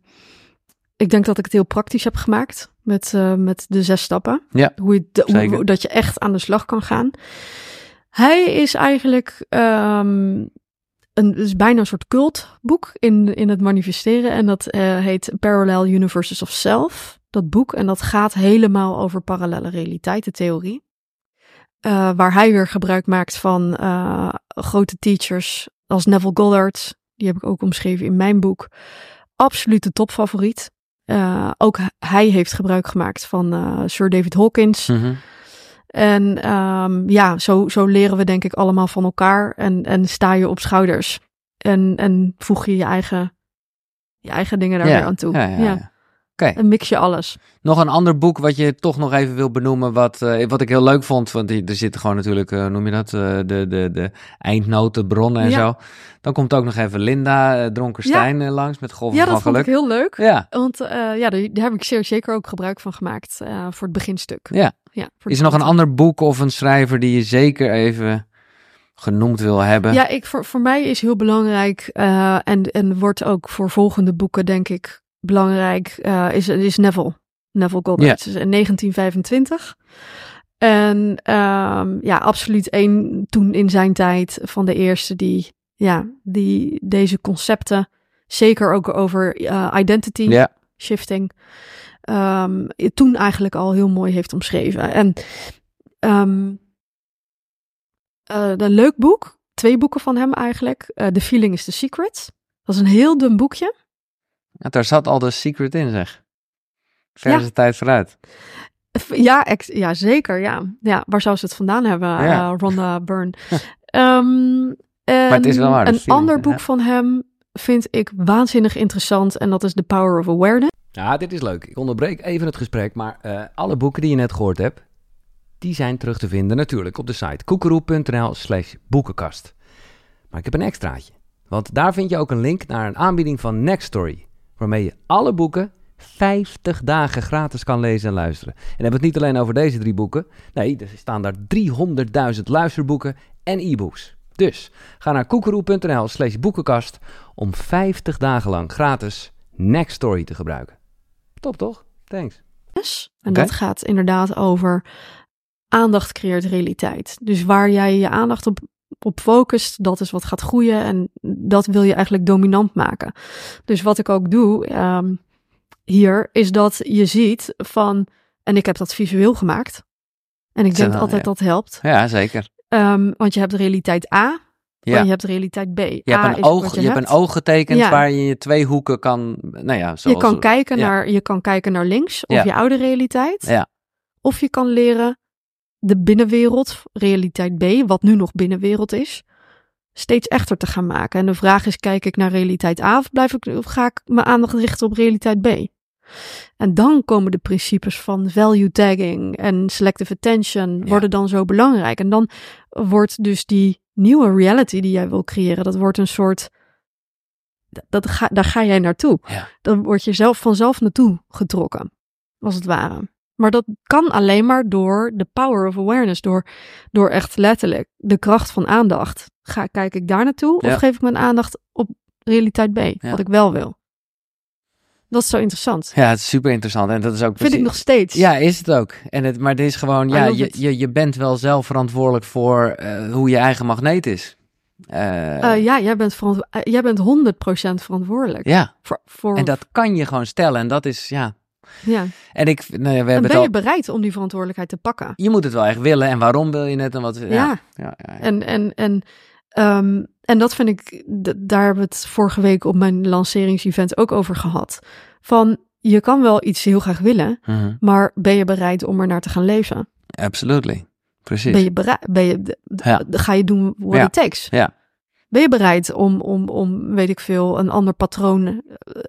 ik denk dat ik het heel praktisch heb gemaakt met, eh, met de zes stappen. Ja, hoe, je de- hoe, dat je echt aan de slag kan gaan. Hij is eigenlijk ehm, een, is bijna een soort cultboek in, in het manifesteren. En dat eh, heet Parallel Universes of Self. Dat boek. En dat gaat helemaal over parallele realiteitentheorie. Eh, waar hij weer gebruik maakt van grote teachers als Neville Goddard. Die heb ik ook omschreven in mijn boek. Absolute topfavoriet. Eh, ook hij heeft gebruik gemaakt van eh, Sir David Hawkins. Mhm. En ehm, ja, zo, zo leren we denk ik allemaal van elkaar. En, en sta je op schouders. En, en voeg je je eigen, je eigen dingen daar weer aan toe. Ja, ja, ja. Oké. En mix je alles. Nog een ander boek wat je toch nog even wil benoemen, wat, eh, wat ik heel leuk vond. Want er zitten gewoon natuurlijk, hoe noem je dat, eh, de, de, de eindnoten, bronnen en Ja. zo. Dan komt ook nog even Linda uh, Dronkerstein eh, langs met Golven Ja, van dat vond ik Geluk. heel leuk. Ja, Want ja, daar, daar heb ik zeer zeker ook gebruik van gemaakt voor het beginstuk. ja. Ja, Is er nog een ander boek of een schrijver die je zeker even genoemd wil hebben? Ja, ik, voor, voor mij is heel belangrijk, en, en wordt ook voor volgende boeken, denk ik, belangrijk, eh, is, is Neville. Neville Goddard. In 1925. En ehm, ja, absoluut één toen in zijn tijd van de eerste die, ja, die deze concepten, zeker ook over eh, identity shifting, ehm, toen eigenlijk al heel mooi heeft omschreven. En ehm eh, een leuk boek, twee boeken van hem eigenlijk. The Feeling is the Secret. Dat is een heel dun boekje. Ja, daar zat al de secret in, zeg. Ver Ja. is de tijd vooruit. Ja, ex- ja zeker. Ja. ja, waar zou ze het vandaan hebben? Ja. eh, Rhonda Byrne. Ehm, Maar het is wel waar, Een Feeling, ander boek van hem vind ik waanzinnig interessant. En dat is The Power of Awareness. Ja, dit is leuk. Ik onderbreek even het gesprek, maar eh, alle boeken die je net gehoord hebt, die zijn terug te vinden natuurlijk op de site koekeroe.nl slash boekenkast. Maar ik heb een extraatje, want daar vind je ook een link naar een aanbieding van Nextory, waarmee je alle boeken 50 dagen gratis kan lezen en luisteren. En dan hebben we het niet alleen over deze drie boeken, nee, er staan daar 300.000 luisterboeken en e-books. Dus ga naar koekeroe.nl slash boekenkast om 50 dagen lang gratis Nextory te gebruiken. Top toch? Thanks. En dat gaat inderdaad over aandacht creëert realiteit. Dus waar jij je aandacht op, op focust, dat is wat gaat groeien. En dat wil je eigenlijk dominant maken. Dus wat ik ook doe ehm, hier, is dat je ziet van... En ik heb dat visueel gemaakt. En ik denk altijd ja. dat helpt. Ja, zeker. Ehm, want je hebt de realiteit A Ja. en je hebt realiteit B. Je A hebt, een oog, je je hebt hebt. een oog getekend Ja. waar je je twee hoeken kan, nou ja, zoals... je, kan kijken ja. naar, je kan kijken naar links, of je oude realiteit. Ja. Of je kan leren de binnenwereld, realiteit B, wat nu nog binnenwereld is, steeds echter te gaan maken. En de vraag is, kijk ik naar realiteit A of, blijf ik, of ga ik mijn aandacht richten op realiteit B? En dan komen de principes van value tagging en selective attention Ja. worden dan zo belangrijk. En dan wordt dus die nieuwe reality die jij wil creëren, dat wordt een soort, dat ga, daar ga jij naartoe. Ja. Dan word je zelf vanzelf naartoe getrokken, als het ware. Maar dat kan alleen maar door de power of awareness, door, door echt letterlijk de kracht van aandacht. Ga, kijk ik daar naartoe Ja. of geef ik mijn aandacht op realiteit B, Ja. wat ik wel wil? Dat is zo interessant. Ja, het is super interessant. En dat is ook Vind ik nog steeds. Ja, is het ook. En het, maar het is gewoon, I ja, je, it. je, je bent wel zelf verantwoordelijk voor eh, hoe je eigen magneet is. Eh, Eh, ja, jij bent, jij bent 100% verantwoordelijk. ja, Voor, voor, en dat kan je gewoon stellen. En dat is, ja. Ja. En ik, nou ja, we En hebben ben al. je bereid om die verantwoordelijkheid te pakken? Je moet het wel echt willen. En waarom wil je het? En wat. Ja. Ja. ja. En, en, en, ehm, en dat vind ik, daar hebben we het vorige week op mijn lanceringsevent ook over gehad. Van je kan wel iets heel graag willen, Mhm. maar ben je bereid om er naar te gaan leven? Absolutely. Precies. Ben je bereid, ben je, Ja. ga je doen what Ja. it takes? Ja. Ben je bereid om, om, om, weet ik veel, een ander patroon, eh,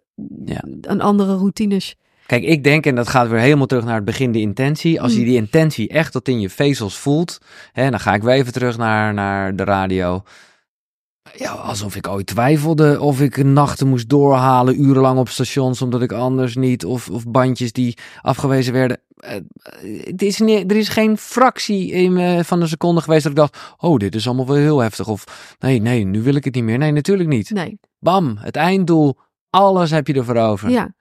Ja. een andere routines? Kijk, ik denk, en dat gaat weer helemaal terug naar het begin, de intentie. Als je Mm. die intentie echt tot in je vezels voelt, hè, dan ga ik weer even terug naar, naar de radio. Ja, alsof ik ooit twijfelde of ik nachten moest doorhalen, urenlang op stations, omdat ik anders niet, of, of bandjes die afgewezen werden. Eh, het is niet, er is geen fractie in, van een seconde geweest dat ik dacht, oh, dit is allemaal wel heel heftig. Of nee, nee, nu wil ik het niet meer. Nee, natuurlijk niet. Nee, Bam, het einddoel, alles heb je ervoor over. ja.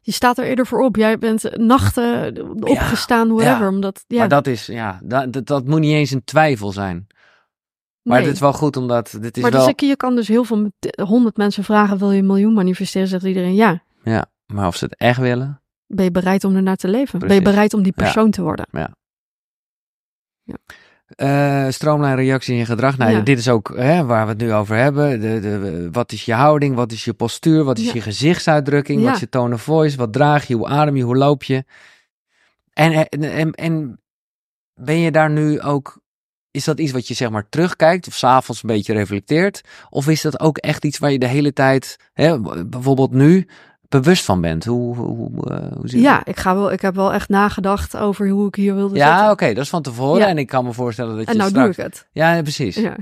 Je staat er eerder voor op. Jij bent nachten opgestaan, whatever. ja. Omdat, ja, Maar dat is, ja, dat, dat, dat moet niet eens een twijfel zijn. Maar nee. het is wel goed omdat dit is maar wel. dus ik, je kan dus heel veel, honderd mensen vragen, wil je een miljoen manifesteren? Zegt iedereen ja. Ja, maar of ze het echt willen. Ben je bereid om ernaar te leven? Ben je bereid om die Ja. persoon te worden? Eh stroomlijn, reactie en gedrag. Nou, Ja. dit is ook hè, waar we het nu over hebben. De, de, wat is je houding? Wat is je postuur? Wat is Ja. je gezichtsuitdrukking? Ja. Wat is je tone of voice? Wat draag je? Hoe adem je? Hoe loop je? En, en, en, en ben je daar nu ook... Is dat iets wat je zeg maar terugkijkt of s'avonds een beetje reflecteert? Of is dat ook echt iets waar je de hele tijd, hè, bijvoorbeeld nu, bewust van bent? Hoe, hoe, eh, hoe zit Ja, ik, ga wel, ik heb wel echt nagedacht over hoe ik hier wilde Ja, oké, dat is van tevoren. Ja. En ik kan me voorstellen dat je En nou straks... doe ik het. Ja, precies. Ja.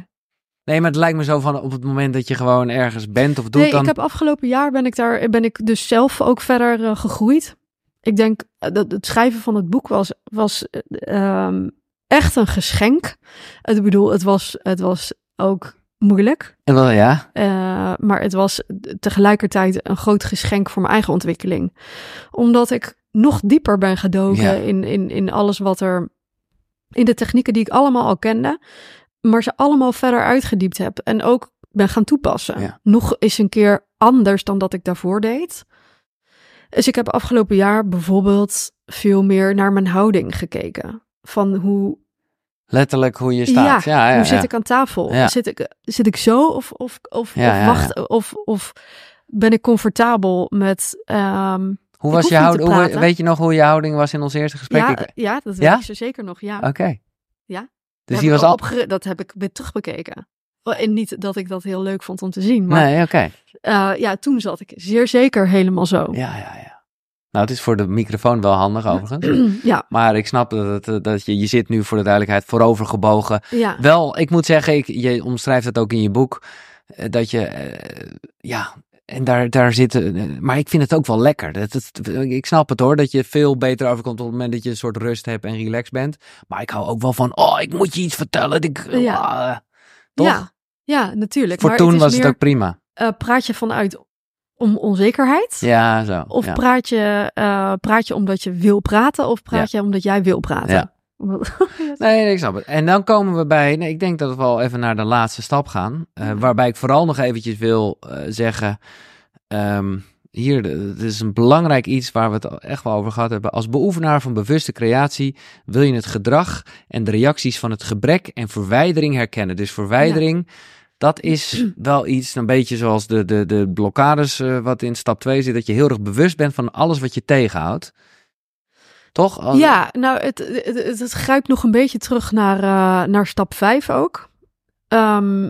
Nee, maar het lijkt me zo van op het moment dat je gewoon ergens bent of doet, Nee, dan... ik heb afgelopen jaar ben ik daar ben ik dus zelf ook verder eh, gegroeid. Ik denk eh, dat het schrijven van het boek was, was eh, ehm, echt een geschenk. Ik bedoel, het was, het was ook moeilijk. En wel, ja, Eh, maar het was tegelijkertijd een groot geschenk voor mijn eigen ontwikkeling. Omdat ik nog dieper ben gedoken Ja. in, in, in alles wat er. in de technieken die ik allemaal al kende. Maar ze allemaal verder uitgediept heb. En ook ben gaan toepassen. Ja. Nog eens een keer anders dan dat ik daarvoor deed. Dus ik heb afgelopen jaar bijvoorbeeld veel meer naar mijn houding gekeken. Van hoe letterlijk hoe je staat. Ja, ja, hoe zit ik aan tafel? Zit, ik, zit ik zo of, of, of, wacht Of, of ben ik comfortabel met... ehm, Hoe was je houding? Hoe, weet je nog hoe je houding was in ons eerste gesprek? ja, Ik- ja, dat weet Ja? ik zo zeker nog. Ja. Oké. Ja. Dus die was al opgere- dat heb ik weer terugbekeken. En niet dat ik dat heel leuk vond om te zien. Maar Nee, oké. eh, ja, toen zat ik zeer zeker helemaal zo. Ja, ja, ja. Nou, het is voor de microfoon wel handig overigens. ja, Maar ik snap dat, het, dat je, je zit nu voor de duidelijkheid voorover gebogen. ja. Wel, ik moet zeggen, ik, je omschrijft het ook in je boek, eh, dat je, eh, ja, en daar, daar zitten, eh, maar ik vind het ook wel lekker. Dat, ik snap het hoor, dat je veel beter overkomt op het moment dat je een soort rust hebt en relaxed bent. Maar ik hou ook wel van, oh, ik moet je iets vertellen. Ik, Ja. ah, toch? Ja, ja, natuurlijk. Voor maar toen het was meer, het ook prima. eh, praat je vanuit om onzekerheid? Ja, zo. Of ja. praat, je, eh, praat je omdat je wil praten of praat je omdat jij wil praten? Ja. Nee, ik snap het. En dan komen we bij, nee, ik denk dat we wel even naar de laatste stap gaan. eh. Waarbij ik vooral nog eventjes wil eh, zeggen, ehm, hier, het is een belangrijk iets waar we het echt wel over gehad hebben. Als beoefenaar van bewuste creatie wil je het gedrag en de reacties van het gebrek en verwijdering herkennen. Dus verwijdering, dat is wel iets, een beetje zoals de, de, de blokkades eh, wat in stap 2 zit, dat je heel erg bewust bent van alles wat je tegenhoudt. Toch? Als- Ja, nou, het, het, het, het grijpt nog een beetje terug naar, eh, naar stap 5 ook. Ehm,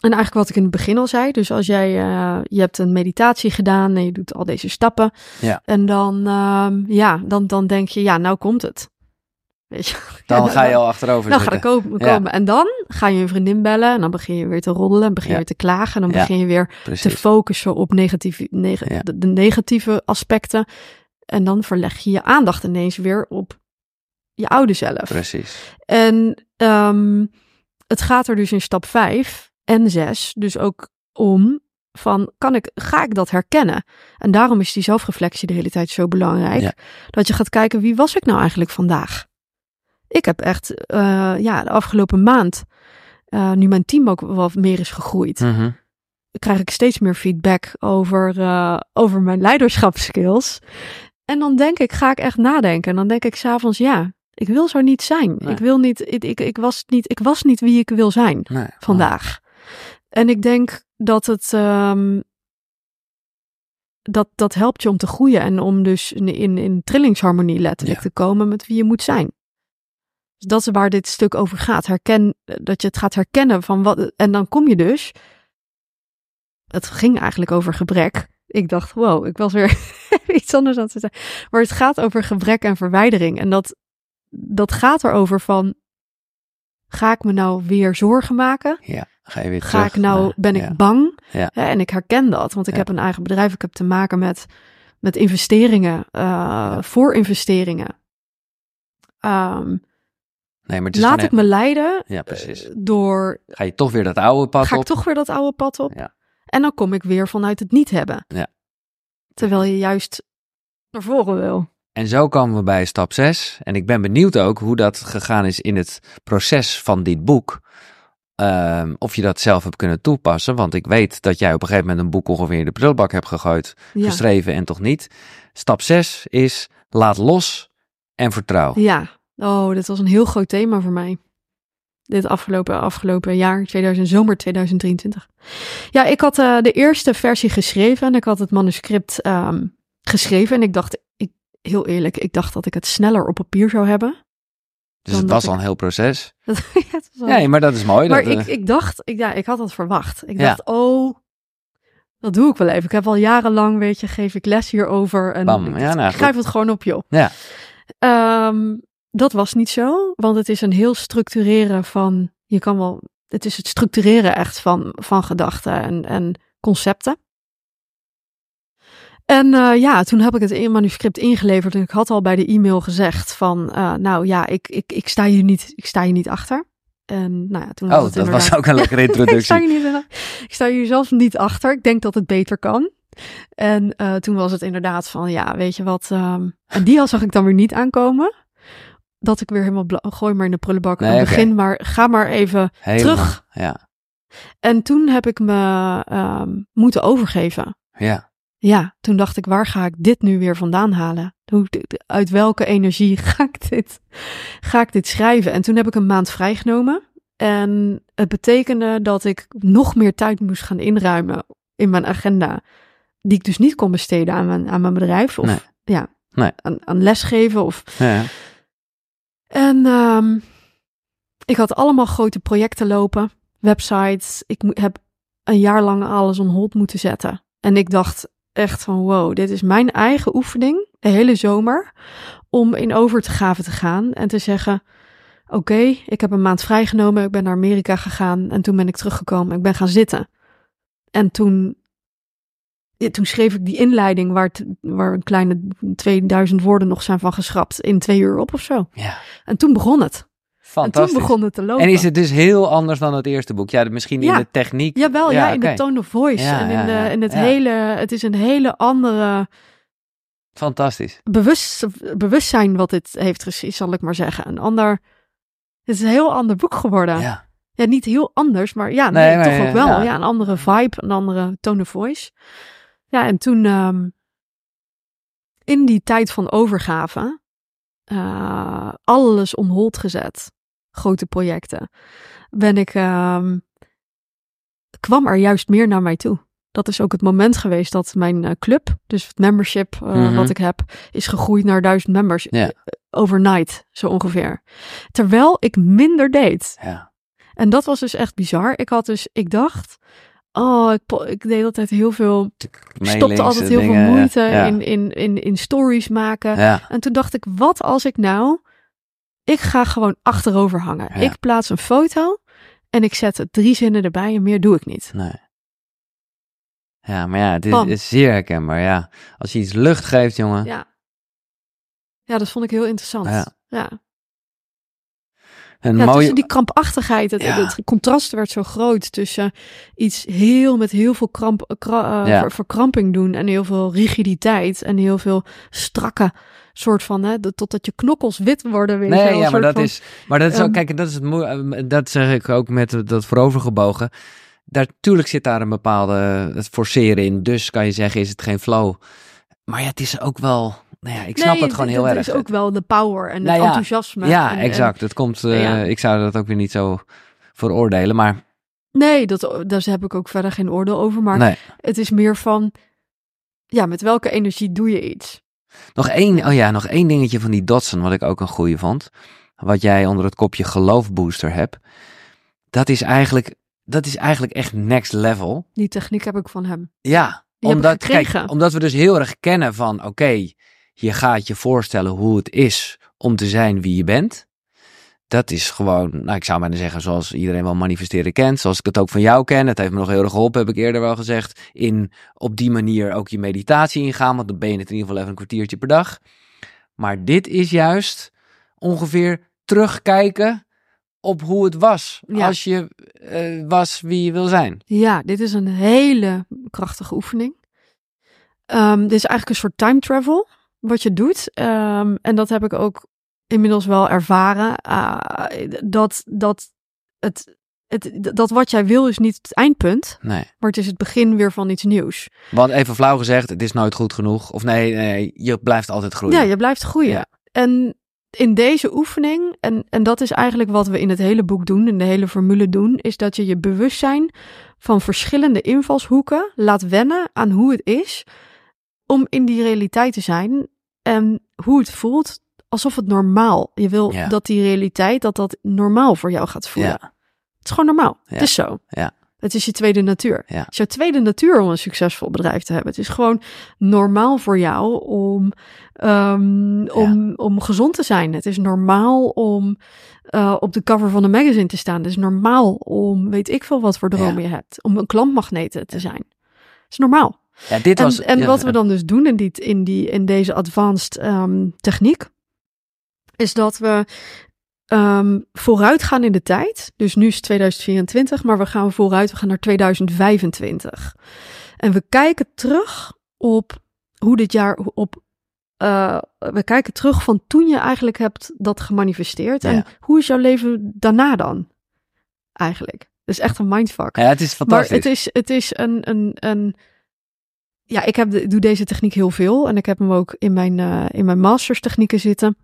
En eigenlijk wat ik in het begin al zei. Dus als jij, uh, je hebt een meditatie gedaan en je doet al deze stappen. Ja. En dan, uh, ja, dan, dan denk je, ja, nou komt het. Weet je? Dan ga je al achterover Dan zitten. het komen. En dan ga je een vriendin bellen en dan begin je weer te roddelen. En begin je weer te klagen. En dan begin je weer te focussen op negatieve, neg- de, de negatieve aspecten. En dan verleg je je aandacht ineens weer op je oude zelf. Precies. En ehm, het gaat er dus in stap 5 en 6 dus ook om van kan ik, ga ik dat herkennen? En daarom is die zelfreflectie de hele tijd zo belangrijk. Ja. Dat je gaat kijken wie was ik nou eigenlijk vandaag? Ik heb echt eh, ja, de afgelopen maand, eh, nu mijn team ook wat meer is gegroeid, Mhm. krijg ik steeds meer feedback over, eh, over mijn leiderschapskills. En dan denk ik, ga ik echt nadenken. En dan denk ik s'avonds, ja, ik wil zo niet zijn. Nee. Ik wil niet, ik, ik, ik, was niet, ik was niet wie ik wil zijn Nee. vandaag. En ik denk dat het, ehm, dat, dat helpt je om te groeien en om dus in, in, in trillingsharmonie letterlijk Ja. te komen met wie je moet zijn. Dus dat is waar dit stuk over gaat. Herken, dat je het gaat herkennen van wat. En dan kom je dus. Het ging eigenlijk over gebrek. Ik dacht, wow, ik was weer iets anders aan het zeggen. Maar het gaat over gebrek en verwijdering. En dat, dat gaat erover van. Ga ik me nou weer zorgen maken? Ja. Ga je weer Ga terug ik nou, ben ik ja. bang? Ja. En ik herken dat, want ik heb een eigen bedrijf. Ik heb te maken met, met investeringen, uh, voor investeringen. Um, Nee, maar laat ik me leiden Ja, precies. uh, door... Ga je toch weer dat oude pad Ga op? ik toch weer dat oude pad op? Ja. En dan kom ik weer vanuit het niet hebben. Ja. Terwijl je juist naar voren wil. En zo komen we bij stap 6. En ik ben benieuwd ook hoe dat gegaan is in het proces van dit boek. Ehm, of je dat zelf hebt kunnen toepassen. Want ik weet dat jij op een gegeven moment een boek ongeveer in de prullenbak hebt gegooid. Ja. Geschreven en toch niet. Stap 6 is laat los en vertrouw. Ja, oh, dit was een heel groot thema voor mij. Dit afgelopen, afgelopen jaar, 2000, zomer 2023. Ja, ik had uh, de eerste versie geschreven en ik had het manuscript um, geschreven. En ik dacht, ik, heel eerlijk, ik dacht dat ik het sneller op papier zou hebben. Dus het was al een heel proces. ja, het was al... Nee, maar dat is mooi. Maar dat, ik, ik dacht, ik, ja, ik had dat verwacht. Ik Ja. dacht, oh, dat doe ik wel even. Ik heb al jarenlang, weet je, geef ik les hierover. En Bam. ik, Ja, nou, ik schrijf het gewoon op, joh. Ja. Ehm, dat was niet zo, want het is een heel structureren van, je kan wel, het is het structureren echt van, van gedachten en, en concepten. En uh, ja, toen heb ik het in manuscript ingeleverd en ik had al bij de e-mail gezegd van, uh, nou ja, ik, ik, ik, sta hier niet, ik sta hier niet achter. En nou ja, toen oh, dat inderdaad... was ook een lekkere introductie. ik, sta hier niet, ik sta hier zelfs niet achter. Ik denk dat het beter kan. En uh, toen was het inderdaad van, ja, weet je wat. Um, en die al zag ik dan weer niet aankomen. Dat ik weer helemaal, gooi maar in de prullenbak nee, en begin okay. maar, ga maar even helemaal, terug. Ja. En toen heb ik me um, moeten overgeven. Ja. Ja, toen dacht ik, waar ga ik dit nu weer vandaan halen? Hoe, uit welke energie ga ik, dit, ga ik dit schrijven? En toen heb ik een maand vrijgenomen. En het betekende dat ik nog meer tijd moest gaan inruimen in mijn agenda. Die ik dus niet kon besteden aan mijn, aan mijn bedrijf. Of nee. ja, nee. aan, aan lesgeven. Of... Ja. En um, ik had allemaal grote projecten lopen. Websites. Ik heb een jaar lang alles on hold moeten zetten. En ik dacht, echt van wow, dit is mijn eigen oefening de hele zomer om in overgave te gaan en te zeggen: Oké, ik heb een maand vrijgenomen, ik ben naar Amerika gegaan en toen ben ik teruggekomen, ik ben gaan zitten. En toen, toen schreef ik die inleiding waar, waar een kleine 2000 woorden nog zijn van geschrapt in twee uur op of zo. Ja. En toen begon het. Fantastisch. En toen begon het te lopen. En is het dus heel anders dan het eerste boek? Ja, misschien ja. in de techniek. Jawel, ja, ja in okay. de tone of voice. Ja, en in, de, in het hele, het is een hele andere... Fantastisch. Bewust, bewustzijn wat dit heeft gezien, zal ik maar zeggen. Een ander... Het is een heel ander boek geworden. Ja. Ja, niet heel anders, maar ja, nee, nee, maar, toch ook wel. Ja. ja. een andere vibe, een andere tone of voice. Ja, en toen um, in die tijd van overgave uh, alles on hold gezet. Grote projecten. Ben ik, um, kwam er juist meer naar mij toe. Dat is ook het moment geweest dat mijn uh, club, dus het membership uh, mm -hmm. wat ik heb, is gegroeid naar duizend members. Overnight, zo ongeveer. Terwijl ik minder deed. Ja. En dat was dus echt bizar. Ik had dus, ik dacht, oh, ik, ik deed altijd heel veel, ik stopte altijd heel dingen, veel moeite ja. in, in, in, in stories maken. Ja, En toen dacht ik, wat als ik nou, ik ga gewoon achterover hangen. Ja. Ik plaats een foto en ik zet drie zinnen erbij en meer doe ik niet. nee. Ja, maar ja, dit is zeer herkenbaar, ja. Als je iets lucht geeft, jongen. Ja. Ja, dat vond ik heel interessant. Ja. Ja, mooie... tussen die krampachtigheid, het, Ja. het contrast werd zo groot tussen iets heel met heel veel kramp, eh, eh, Ja. verkramping doen en heel veel rigiditeit en heel veel strakke soort van, hè, de- totdat je knokkels wit worden. Weet je Nee, ja, maar dat van- is, maar dat is ook, ehm, kijk, dat is het eh, dat zeg ik ook met dat voorovergebogen. Natuurlijk zit daar een bepaalde het forceren in, dus kan je zeggen is het geen flow. Maar ja, het is ook wel, nou ja, ik snap Nee, het gewoon heel dat erg. is ook wel de power en Nou het ja, enthousiasme. ja, en- exact. Het komt, eh, ja. ik zou dat ook weer niet zo veroordelen, maar nee, dat, daar heb ik ook verder geen oordeel over, maar nee. het is meer van, ja, met welke energie doe je iets? Nog één, oh ja, nog één dingetje van die Dotson, wat ik ook een goeie vond. Wat jij onder het kopje geloofbooster hebt. Dat is eigenlijk, dat is eigenlijk echt next level. Die techniek heb ik van hem. Ja, Die omdat, kijk, omdat we dus heel erg kennen van, oké, je gaat je voorstellen hoe het is om te zijn wie je bent. Dat is gewoon, nou ik zou maar zeggen, zoals iedereen wel manifesteren kent, zoals ik het ook van jou ken. Het heeft me nog heel erg geholpen, heb ik eerder wel gezegd. In op die manier ook je meditatie ingaan, want dan ben je het in ieder geval even een kwartiertje per dag. Maar dit is juist ongeveer terugkijken op hoe het was Ja. als je eh, was wie je wil zijn. Ja, dit is een hele krachtige oefening. Ehm, dit is eigenlijk een soort time travel wat je doet. Ehm, en dat heb ik ook inmiddels wel ervaren. ah, dat, dat, het, het, dat wat jij wil is niet het eindpunt, Nee. maar het is het begin weer van iets nieuws. Want even flauw gezegd, het is nooit goed genoeg. Of nee, nee je blijft altijd groeien. Ja, je blijft groeien. Ja. En in deze oefening, en, en dat is eigenlijk wat we in het hele boek doen, in de hele formule doen, is dat je je bewustzijn van verschillende invalshoeken laat wennen aan hoe het is om in die realiteit te zijn en hoe het voelt alsof het normaal. Je wil Ja. dat die realiteit, dat dat normaal voor jou gaat voelen. Ja. Het is gewoon normaal. Ja. Het is zo. Ja. Het is je tweede natuur. Ja. Het is jouw tweede natuur om een succesvol bedrijf te hebben. Het is gewoon normaal voor jou om, ehm, om, om gezond te zijn. Het is normaal om eh, op de cover van een magazine te staan. Het is normaal om, weet ik veel wat voor dromen je hebt. Om een klantmagneet te zijn. Het is normaal. Ja, dit En, was, en ja, wat we dan dus doen in, die, in, die, in deze advanced ehm, techniek, is dat we ehm, vooruit gaan in de tijd. Dus nu is het 2024, maar we gaan vooruit, we gaan naar 2025. En we kijken terug op hoe dit jaar, op, eh, we kijken terug van toen je eigenlijk hebt dat gemanifesteerd. En hoe is jouw leven daarna dan? Eigenlijk. Dat is echt een mindfuck. Ja, het is Maar fantastisch. het is, het is een, een, een. Ja, ik heb de, doe deze techniek heel veel. En ik heb hem ook in mijn, eh, in mijn masters technieken zitten.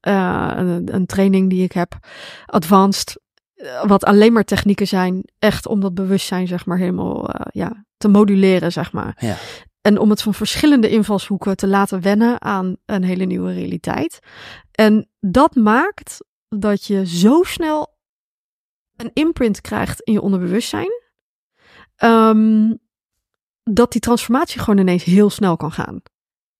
Eh, een, een training die ik heb. Advanced. eh, Wat alleen maar technieken zijn. Echt om dat bewustzijn, zeg maar, helemaal ja, te moduleren, zeg maar. Ja. En om het van verschillende invalshoeken te laten wennen aan een hele nieuwe realiteit. En dat maakt dat je zo snel een imprint krijgt in je onderbewustzijn. ehm, dat die transformatie gewoon ineens heel snel kan gaan.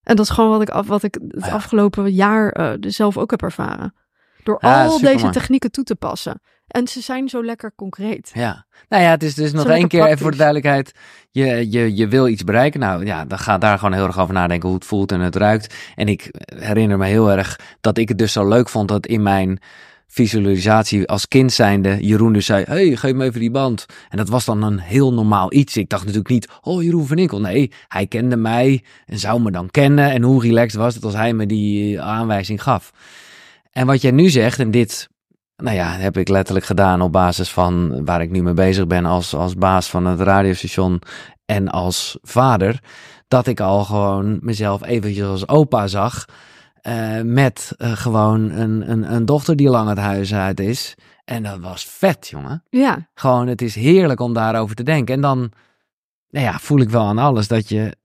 En dat is gewoon wat ik, af, wat ik het Ja. afgelopen jaar eh, zelf ook heb ervaren. Door Ja, al deze technieken toe te passen. En ze zijn zo lekker concreet. Ja, nou ja, het is dus nog één keer even voor de duidelijkheid. Je, je, je wil iets bereiken. Nou ja, dan ga daar gewoon heel erg over nadenken hoe het voelt en het ruikt. En ik herinner me heel erg dat ik het dus zo leuk vond dat in mijn visualisatie als kind zijnde Jeroen dus zei, hey, geef me even die band. En dat was dan een heel normaal iets. Ik dacht natuurlijk niet, oh Jeroen van Inkel. Nee, hij kende mij en zou me dan kennen. En hoe relaxed was het als hij me die aanwijzing gaf. En wat jij nu zegt, en dit nou ja, heb ik letterlijk gedaan op basis van waar ik nu mee bezig ben als, als baas van het radiostation en als vader. Dat ik al gewoon mezelf eventjes als opa zag. Eh, met eh, gewoon een, een, een dochter die lang het huis uit is. En dat was vet, jongen. Ja, Gewoon, het is heerlijk om daarover te denken. En dan nou ja, voel ik wel aan alles dat je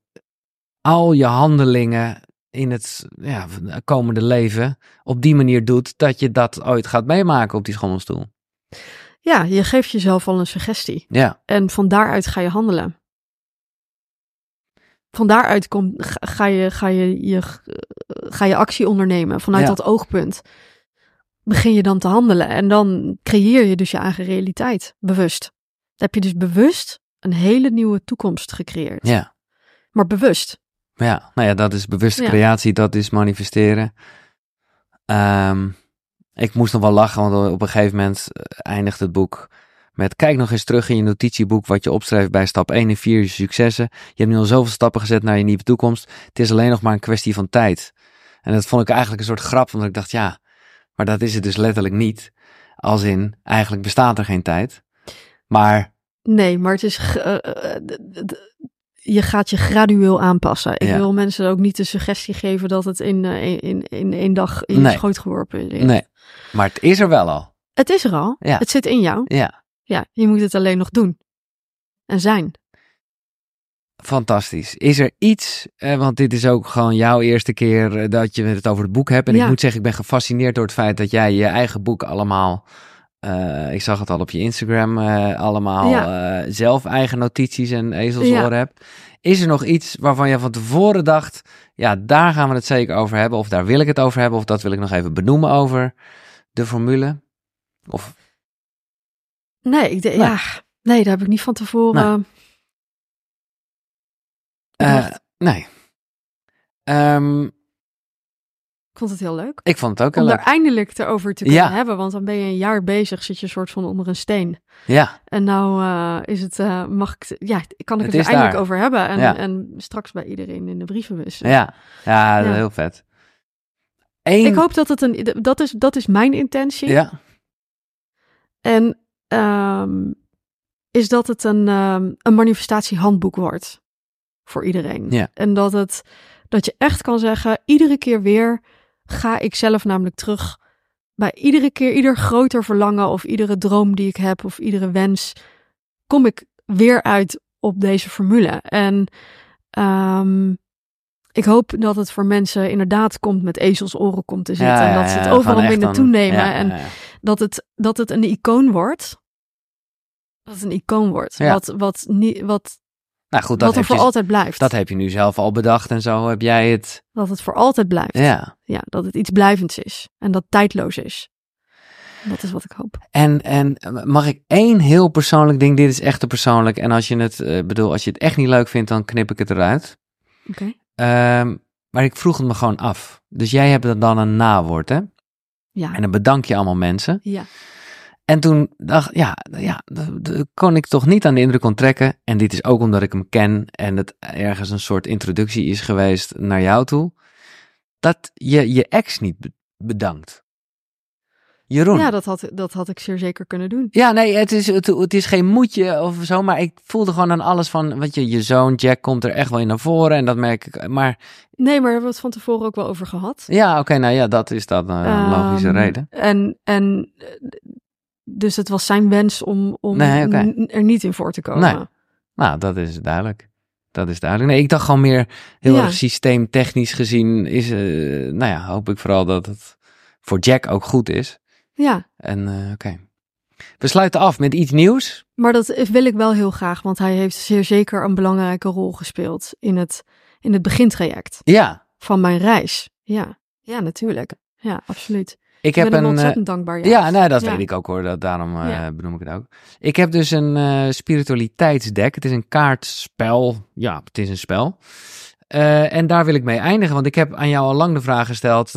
al je handelingen in het ja, komende leven op die manier doet dat je dat ooit gaat meemaken op die schommelstoel. Ja, je geeft jezelf al een suggestie. Ja, En van daaruit ga je handelen. Van daaruit kom, ga, ga je, ga, je, je, ga je actie ondernemen. Vanuit Ja. dat oogpunt begin je dan te handelen. En dan creëer je dus je eigen realiteit. Bewust. Dan heb je dus bewust een hele nieuwe toekomst gecreëerd. ja. Maar bewust. Ja, nou ja, dat is bewuste Ja. creatie, dat is manifesteren. Ehm, ik moest nog wel lachen, want op een gegeven moment eh, eindigt het boek met... Kijk nog eens terug in je notitieboek wat je opschrijft bij stap 1 en 4, je successen. Je hebt nu al zoveel stappen gezet naar je nieuwe toekomst. Het is alleen nog maar een kwestie van tijd. En dat vond ik eigenlijk een soort grap, want ik dacht, ja, maar dat is het dus letterlijk niet. Als in, eigenlijk bestaat er geen tijd. Maar, Nee, maar het is. eh, eh, je gaat je gradueel aanpassen. Ik Ja. wil mensen ook niet de suggestie geven dat het in, eh, in, in één dag in Nee. schoot geworpen is. nee, maar het is er wel al. Het is er al. Ja. Het zit in jou. Ja, Ja, je moet het alleen nog doen. En zijn. Fantastisch. Is er iets, eh, want dit is ook gewoon jouw eerste keer eh, dat je het over het boek hebt. En Ja. ik moet zeggen, ik ben gefascineerd door het feit dat jij je eigen boek allemaal, eh, ik zag het al op je Instagram, eh, allemaal zelf eigen notities en ezelsoren Ja. hebt. Is er nog iets waarvan je van tevoren dacht, ja, daar gaan we het zeker over hebben, of daar wil ik het over hebben, of dat wil ik nog even benoemen over de formule? Of, Nee, ik denk, Nee. ja. Nee, daar heb ik niet van tevoren. Bedacht. nee. Ehm, ik vond het heel leuk. ik vond het ook heel Om leuk. daar eindelijk te over te kunnen Ja. hebben. Want dan ben je een jaar bezig, zit je een soort van onder een steen. Ja, En nou eh, is het, eh, mag ik, ja, kan ik Het het, er eindelijk daar. over hebben. En, Ja. en straks bij iedereen in de brievenbus. ja, ja, Ja. heel vet. Eén, Ik hoop dat het een, dat is, dat is mijn intentie. Ja, En ehm, is dat het een, ehm, een manifestatiehandboek wordt voor iedereen. Ja. En dat, het, dat je echt kan zeggen, iedere keer weer ga ik zelf namelijk terug bij iedere keer, ieder groter verlangen of iedere droom die ik heb of iedere wens, kom ik weer uit op deze formule. En ehm, ik hoop dat het voor mensen inderdaad komt met ezelsoren komt te zitten. en dat ze het overal mee naartoe nemen. ja, en dat het, dat het een icoon wordt. Dat het een icoon wordt. Wat, wat, niet, wat, Nou goed, dat wat er heb, voor je, altijd blijft. dat heb je nu zelf al bedacht en zo heb jij het. Dat het voor altijd blijft. Ja. Ja, dat het iets blijvends is. En dat tijdloos is. Dat is wat ik hoop. En, en mag ik één heel persoonlijk ding, dit is echt te persoonlijk. En als je het, eh, bedoel, als je het echt niet leuk vindt, dan knip ik het eruit. Oké. Ehm, maar ik vroeg het me gewoon af. Dus jij hebt er dan een nawoord, hè? Ja. En dan bedank je allemaal mensen. ja. En toen dacht ja, ja, kon ik toch niet aan de indruk onttrekken. En dit is ook omdat ik hem ken en het ergens een soort introductie is geweest naar jou toe. Dat je je ex niet be- bedankt. Jeroen. Ja, Ja, dat had, dat had ik zeer zeker kunnen doen. nee, het is, het, het is geen moedje of zo, maar ik voelde gewoon aan alles van, weet je, je zoon Jack komt er echt wel in naar voren en dat merk ik. Maar Nee, maar daar hebben we het van tevoren ook wel over gehad. ja, oké, nou ja, dat is dat een logische Ehm, reden. En, en dus het was zijn wens om, om Nee, er niet in voor te komen. Nee. Nou, dat is duidelijk. Dat is duidelijk. Nee, ik dacht gewoon meer heel Ja. erg systeemtechnisch gezien is, eh, nou ja, hoop ik vooral dat het voor Jack ook goed is. Ja, En eh, oké. We sluiten af met iets nieuws. maar dat wil ik wel heel graag, want hij heeft zeer zeker een belangrijke rol gespeeld in het, in het begintraject Ja, van mijn reis. Ja, ja, natuurlijk. Ja, absoluut. Ik Ik heb ben een. eh, ontzettend dankbaar. ja, nou, dat Ja. weet ik ook hoor. Dat, daarom eh, Ja. benoem ik het ook. Ik heb dus een eh, spiritualiteitsdeck. Het is een kaartspel. Ja, het is een spel. En daar wil ik mee eindigen, want ik heb aan jou al lang de vraag gesteld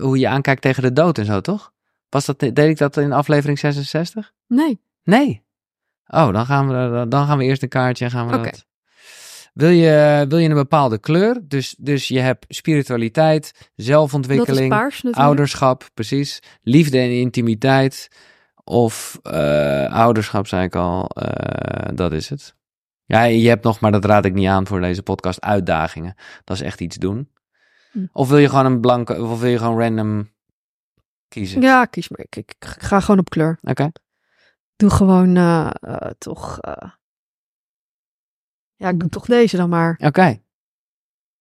hoe je aankijkt tegen de dood en zo, toch? Was dat, deed ik dat in aflevering 66? Nee, Nee. Oh, dan gaan we, dan gaan we eerst een kaartje en gaan we dat. Wil je, wil je een bepaalde kleur? Dus, dus je hebt spiritualiteit, zelfontwikkeling, paars ouderschap, precies. Liefde en intimiteit. Of eh, ouderschap, zei ik al. eh, dat is het. Ja, je hebt nog, maar dat raad ik niet aan voor deze podcast, uitdagingen. Dat is echt iets doen. Hm. Of wil je gewoon een blanke, of wil je gewoon random kiezen? Ja, kies maar. Ik, ga gewoon op kleur. Oké. Doe gewoon eh, toch... Ja, ik doe toch deze dan maar. Oké.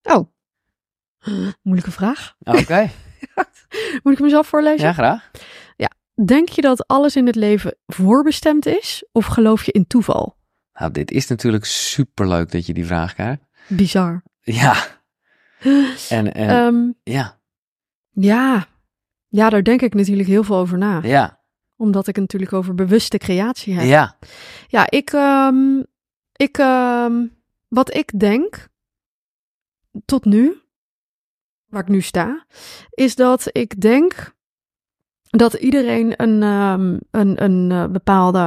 Oh. Moeilijke vraag. Oké. Moet ik mezelf voorlezen? Ja, graag. denk je dat alles in het leven voorbestemd is of geloof je in toeval? Nou, dit is natuurlijk superleuk dat je die vraag krijgt. Bizar. Ja. En, en Ehm, ja, ja. ja, daar denk ik natuurlijk heel veel over na. ja, Omdat ik het natuurlijk over bewuste creatie heb. ja. Ja, ik, ehm, ik, ehm, wat ik denk tot nu, waar ik nu sta, is dat ik denk dat iedereen een, ehm, een, een eh, bepaalde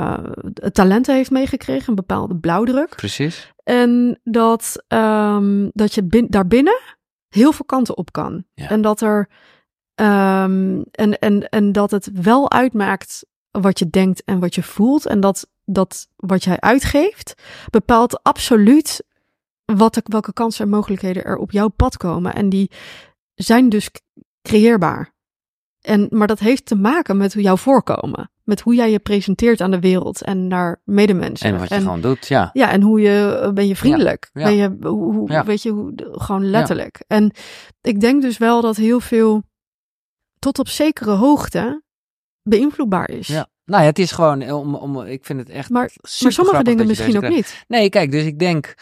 eh, talent heeft meegekregen, een bepaalde blauwdruk. Precies. En dat, ehm, dat je bin, daarbinnen heel veel kanten op kan. Ja. En dat er en, en, en dat het wel uitmaakt wat je denkt en wat je voelt. En dat, dat wat jij uitgeeft bepaalt absoluut wat, welke kansen en mogelijkheden er op jouw pad komen. En die zijn dus creëerbaar. En, maar dat heeft te maken met hoe jouw voorkomen. Met hoe jij je presenteert aan de wereld en naar medemensen. En wat je gewoon doet, ja. Ja, en hoe je eh, ben je vriendelijk? ja. Ben je hoe, hoe- Ja. weet je hoe gewoon letterlijk. En ik denk dus wel dat heel veel tot op zekere hoogte beïnvloedbaar is. ja. Nou ja, het is gewoon, eh, om, om, ik vind het echt Maar, sommige dingen misschien ook niet. Nee, kijk, dus ik denk,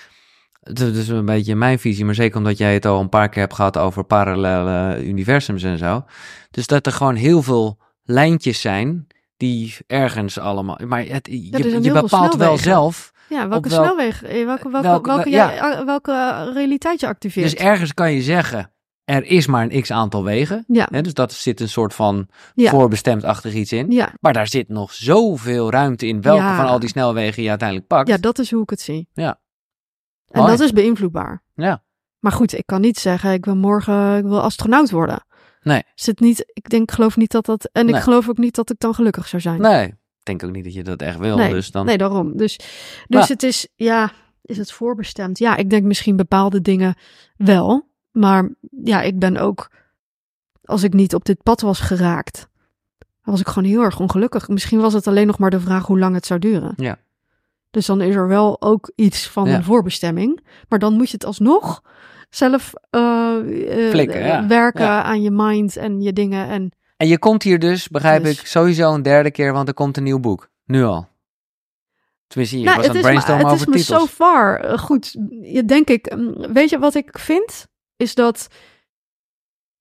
het is dus een beetje mijn visie, maar zeker omdat jij het al een paar keer hebt gehad over parallele universums en zo. Dus dat er gewoon heel veel lijntjes zijn die ergens allemaal, maar het, je, bepaalt wel zelf. Ja, welke welk- snelweg, eh, welke, welke, welke- welke, ja. jij- welke realiteit je activeert. Dus ergens kan je zeggen, er is maar een x aantal wegen. ja, Hè, dus dat zit een soort van Ja. voorbestemd-achtig iets in. ja, Maar daar zit nog zoveel ruimte in welke Ja. van al die snelwegen je uiteindelijk pakt. ja, dat is hoe ik het zie. Ja. En Mooi. dat is beïnvloedbaar. Ja. Maar goed, ik kan niet zeggen, ik wil morgen ik wil astronaut worden. Nee. Zit niet, ik denk, geloof niet dat dat, en ik geloof ook niet dat ik dan gelukkig zou zijn. Nee, ik denk ook niet dat je dat echt wil. Nee, dus dan... Nee, daarom. Dus, dus het is, ja, is het voorbestemd? Ja, ik denk misschien bepaalde dingen wel. Maar ja, ik ben ook, als ik niet op dit pad was geraakt, was ik gewoon heel erg ongelukkig. Misschien was het alleen nog maar de vraag hoe lang het zou duren. Ja. Dus dan is er wel ook iets van Ja. een voorbestemming. Maar dan moet je het alsnog zelf Flikken, ja. werken Ja. aan je mind en je dingen. En En je komt hier dus, begrijp Dus- ik, sowieso een derde keer, want er komt een nieuw boek. Nu al. Tenminste, je Nou, was het aan is het is over me titels. so far eh, goed. Je denk ik, mm, weet je wat ik vind? Is dat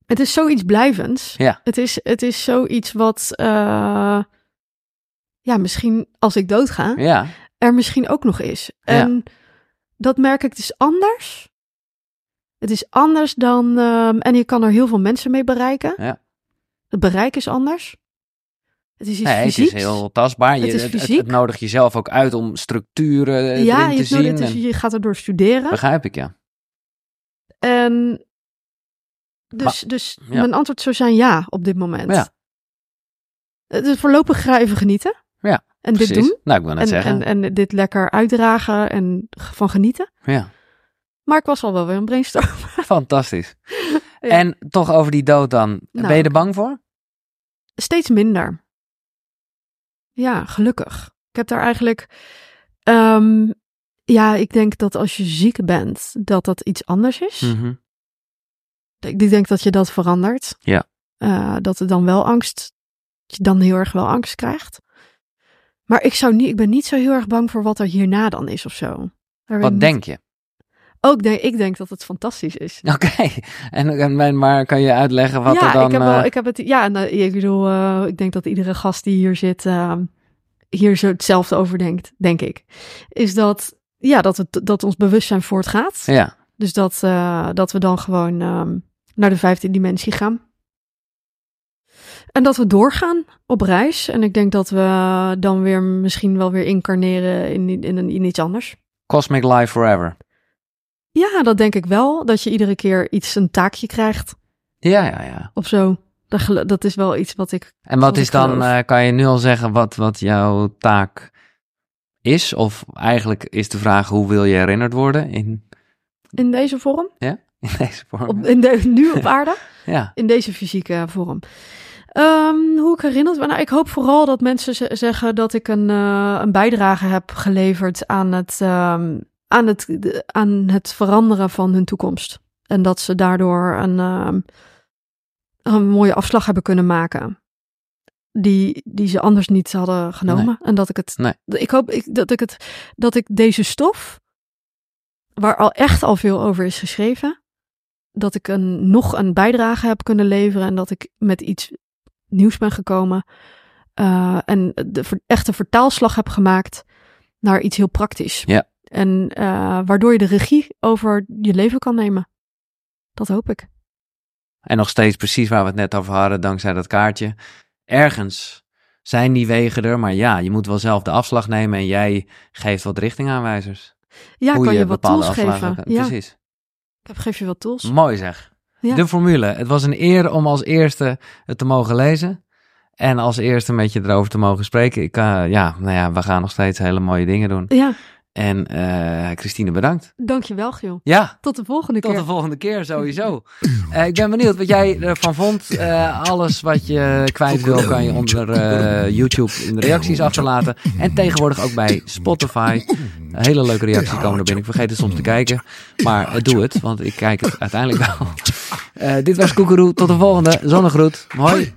het is zoiets blijvends. Ja. Het is, het is zoiets wat, eh, ja, misschien als ik doodga, Ja, er misschien ook nog is. Ja. En dat merk ik dus anders. Het is anders dan, ehm, en je kan er heel veel mensen mee bereiken. Ja. Het bereik is anders. Het is iets nee, het is heel tastbaar. Je, Het is het, het, het nodigt jezelf ook uit om structuren ja, erin te zien. het is- en- je gaat erdoor studeren. Begrijp ik, ja. En dus, dus ja. mijn antwoord zou zijn ja op dit moment. Ja. Dus voorlopig ga even genieten. Ja, En dit doen. Nou, ik wil net En, zeggen. en, en dit lekker uitdragen en van genieten. ja, Maar ik was al wel weer een brainstorm. fantastisch. Ja. En toch over die dood dan. Nou. Ben je er bang voor? Steeds minder. Ja, gelukkig. Ik heb daar eigenlijk. ehm, ja, ik denk dat als je ziek bent, dat dat iets anders is. Mhm. Ik denk dat je dat verandert. Ja. Eh, dat er dan wel angst, dat je dan heel erg wel angst krijgt. Maar ik zou niet, ik ben niet zo heel erg bang voor wat er hierna dan is of zo. Daar Wat niet- denk je? Ook denk, ik denk dat het fantastisch is. Oké, en, en- maar kan je uitleggen wat ja, er dan... ik heb, wel, eh, ik heb het. Ja, nou, ik bedoel, ik denk dat iedere gast die hier zit, hier zo hetzelfde over denkt, denk ik. Is dat, ja, dat, het, dat ons bewustzijn voortgaat. Ja, Dus dat, eh, dat we dan gewoon ehm, naar de vijfde dimensie gaan. En dat we doorgaan op reis. En ik denk dat we dan weer misschien wel weer incarneren in, in, een- in iets anders. Cosmic Life Forever. Ja, dat denk ik wel. Dat je iedere keer iets, een taakje krijgt Ja, ja, ja. of zo. Dat, dat is wel iets wat ik. En wat Wat is dan, eh, kan je nu al zeggen wat, wat jouw taak is? Of eigenlijk is de vraag, hoe wil je herinnerd worden in, In deze vorm. in deze vorm? Op, in de, nu op aarde. Ja, In deze fysieke vorm. Ehm, hoe ik herinnerd ben? Nou, ik hoop vooral dat mensen zeggen dat ik een, eh, een bijdrage heb geleverd aan het, ehm, aan, het, de- aan het veranderen van hun toekomst. En dat ze daardoor een, ehm, een mooie afslag hebben kunnen maken. Die, die ze anders niet hadden genomen. En dat ik het. Nee. Ik hoop ik, dat ik het. Dat ik deze stof. Waar al echt al veel over is geschreven. Dat ik een, nog een bijdrage heb kunnen leveren. En dat ik met iets nieuws ben gekomen. eh, en de echte vertaalslag heb gemaakt naar iets heel praktisch. Ja. En eh, waardoor je de regie over je leven kan nemen. Dat hoop ik. En nog steeds precies waar we het net over hadden, dankzij dat kaartje. Ergens zijn die wegen er, maar ja, je moet wel zelf de afslag nemen en jij geeft wat richtingaanwijzers. Ja, Hoe kan je, je, wat tools geven. kan- Ja, Precies. ik geef je wat tools. Mooi zeg. Ja. De formule. Het was een eer om als eerste het te mogen lezen. En als eerste met je erover te mogen spreken. Ik, eh, ja, nou ja, we gaan nog steeds hele mooie dingen doen. Ja, En eh, Christine, bedankt. dankjewel Giel. Ja, Tot de volgende tot keer. de volgende keer sowieso. Eh, ik ben benieuwd wat jij ervan vond. Eh, alles wat je kwijt wil, kan je onder eh, YouTube in de reacties achterlaten. En tegenwoordig ook bij Spotify. Een hele leuke reacties komen er binnen. Ik vergeet het soms te kijken. Maar doe het, want ik kijk het uiteindelijk wel. Eh, dit was Koekeroe. Tot de volgende. Zonnegroet. Hoi.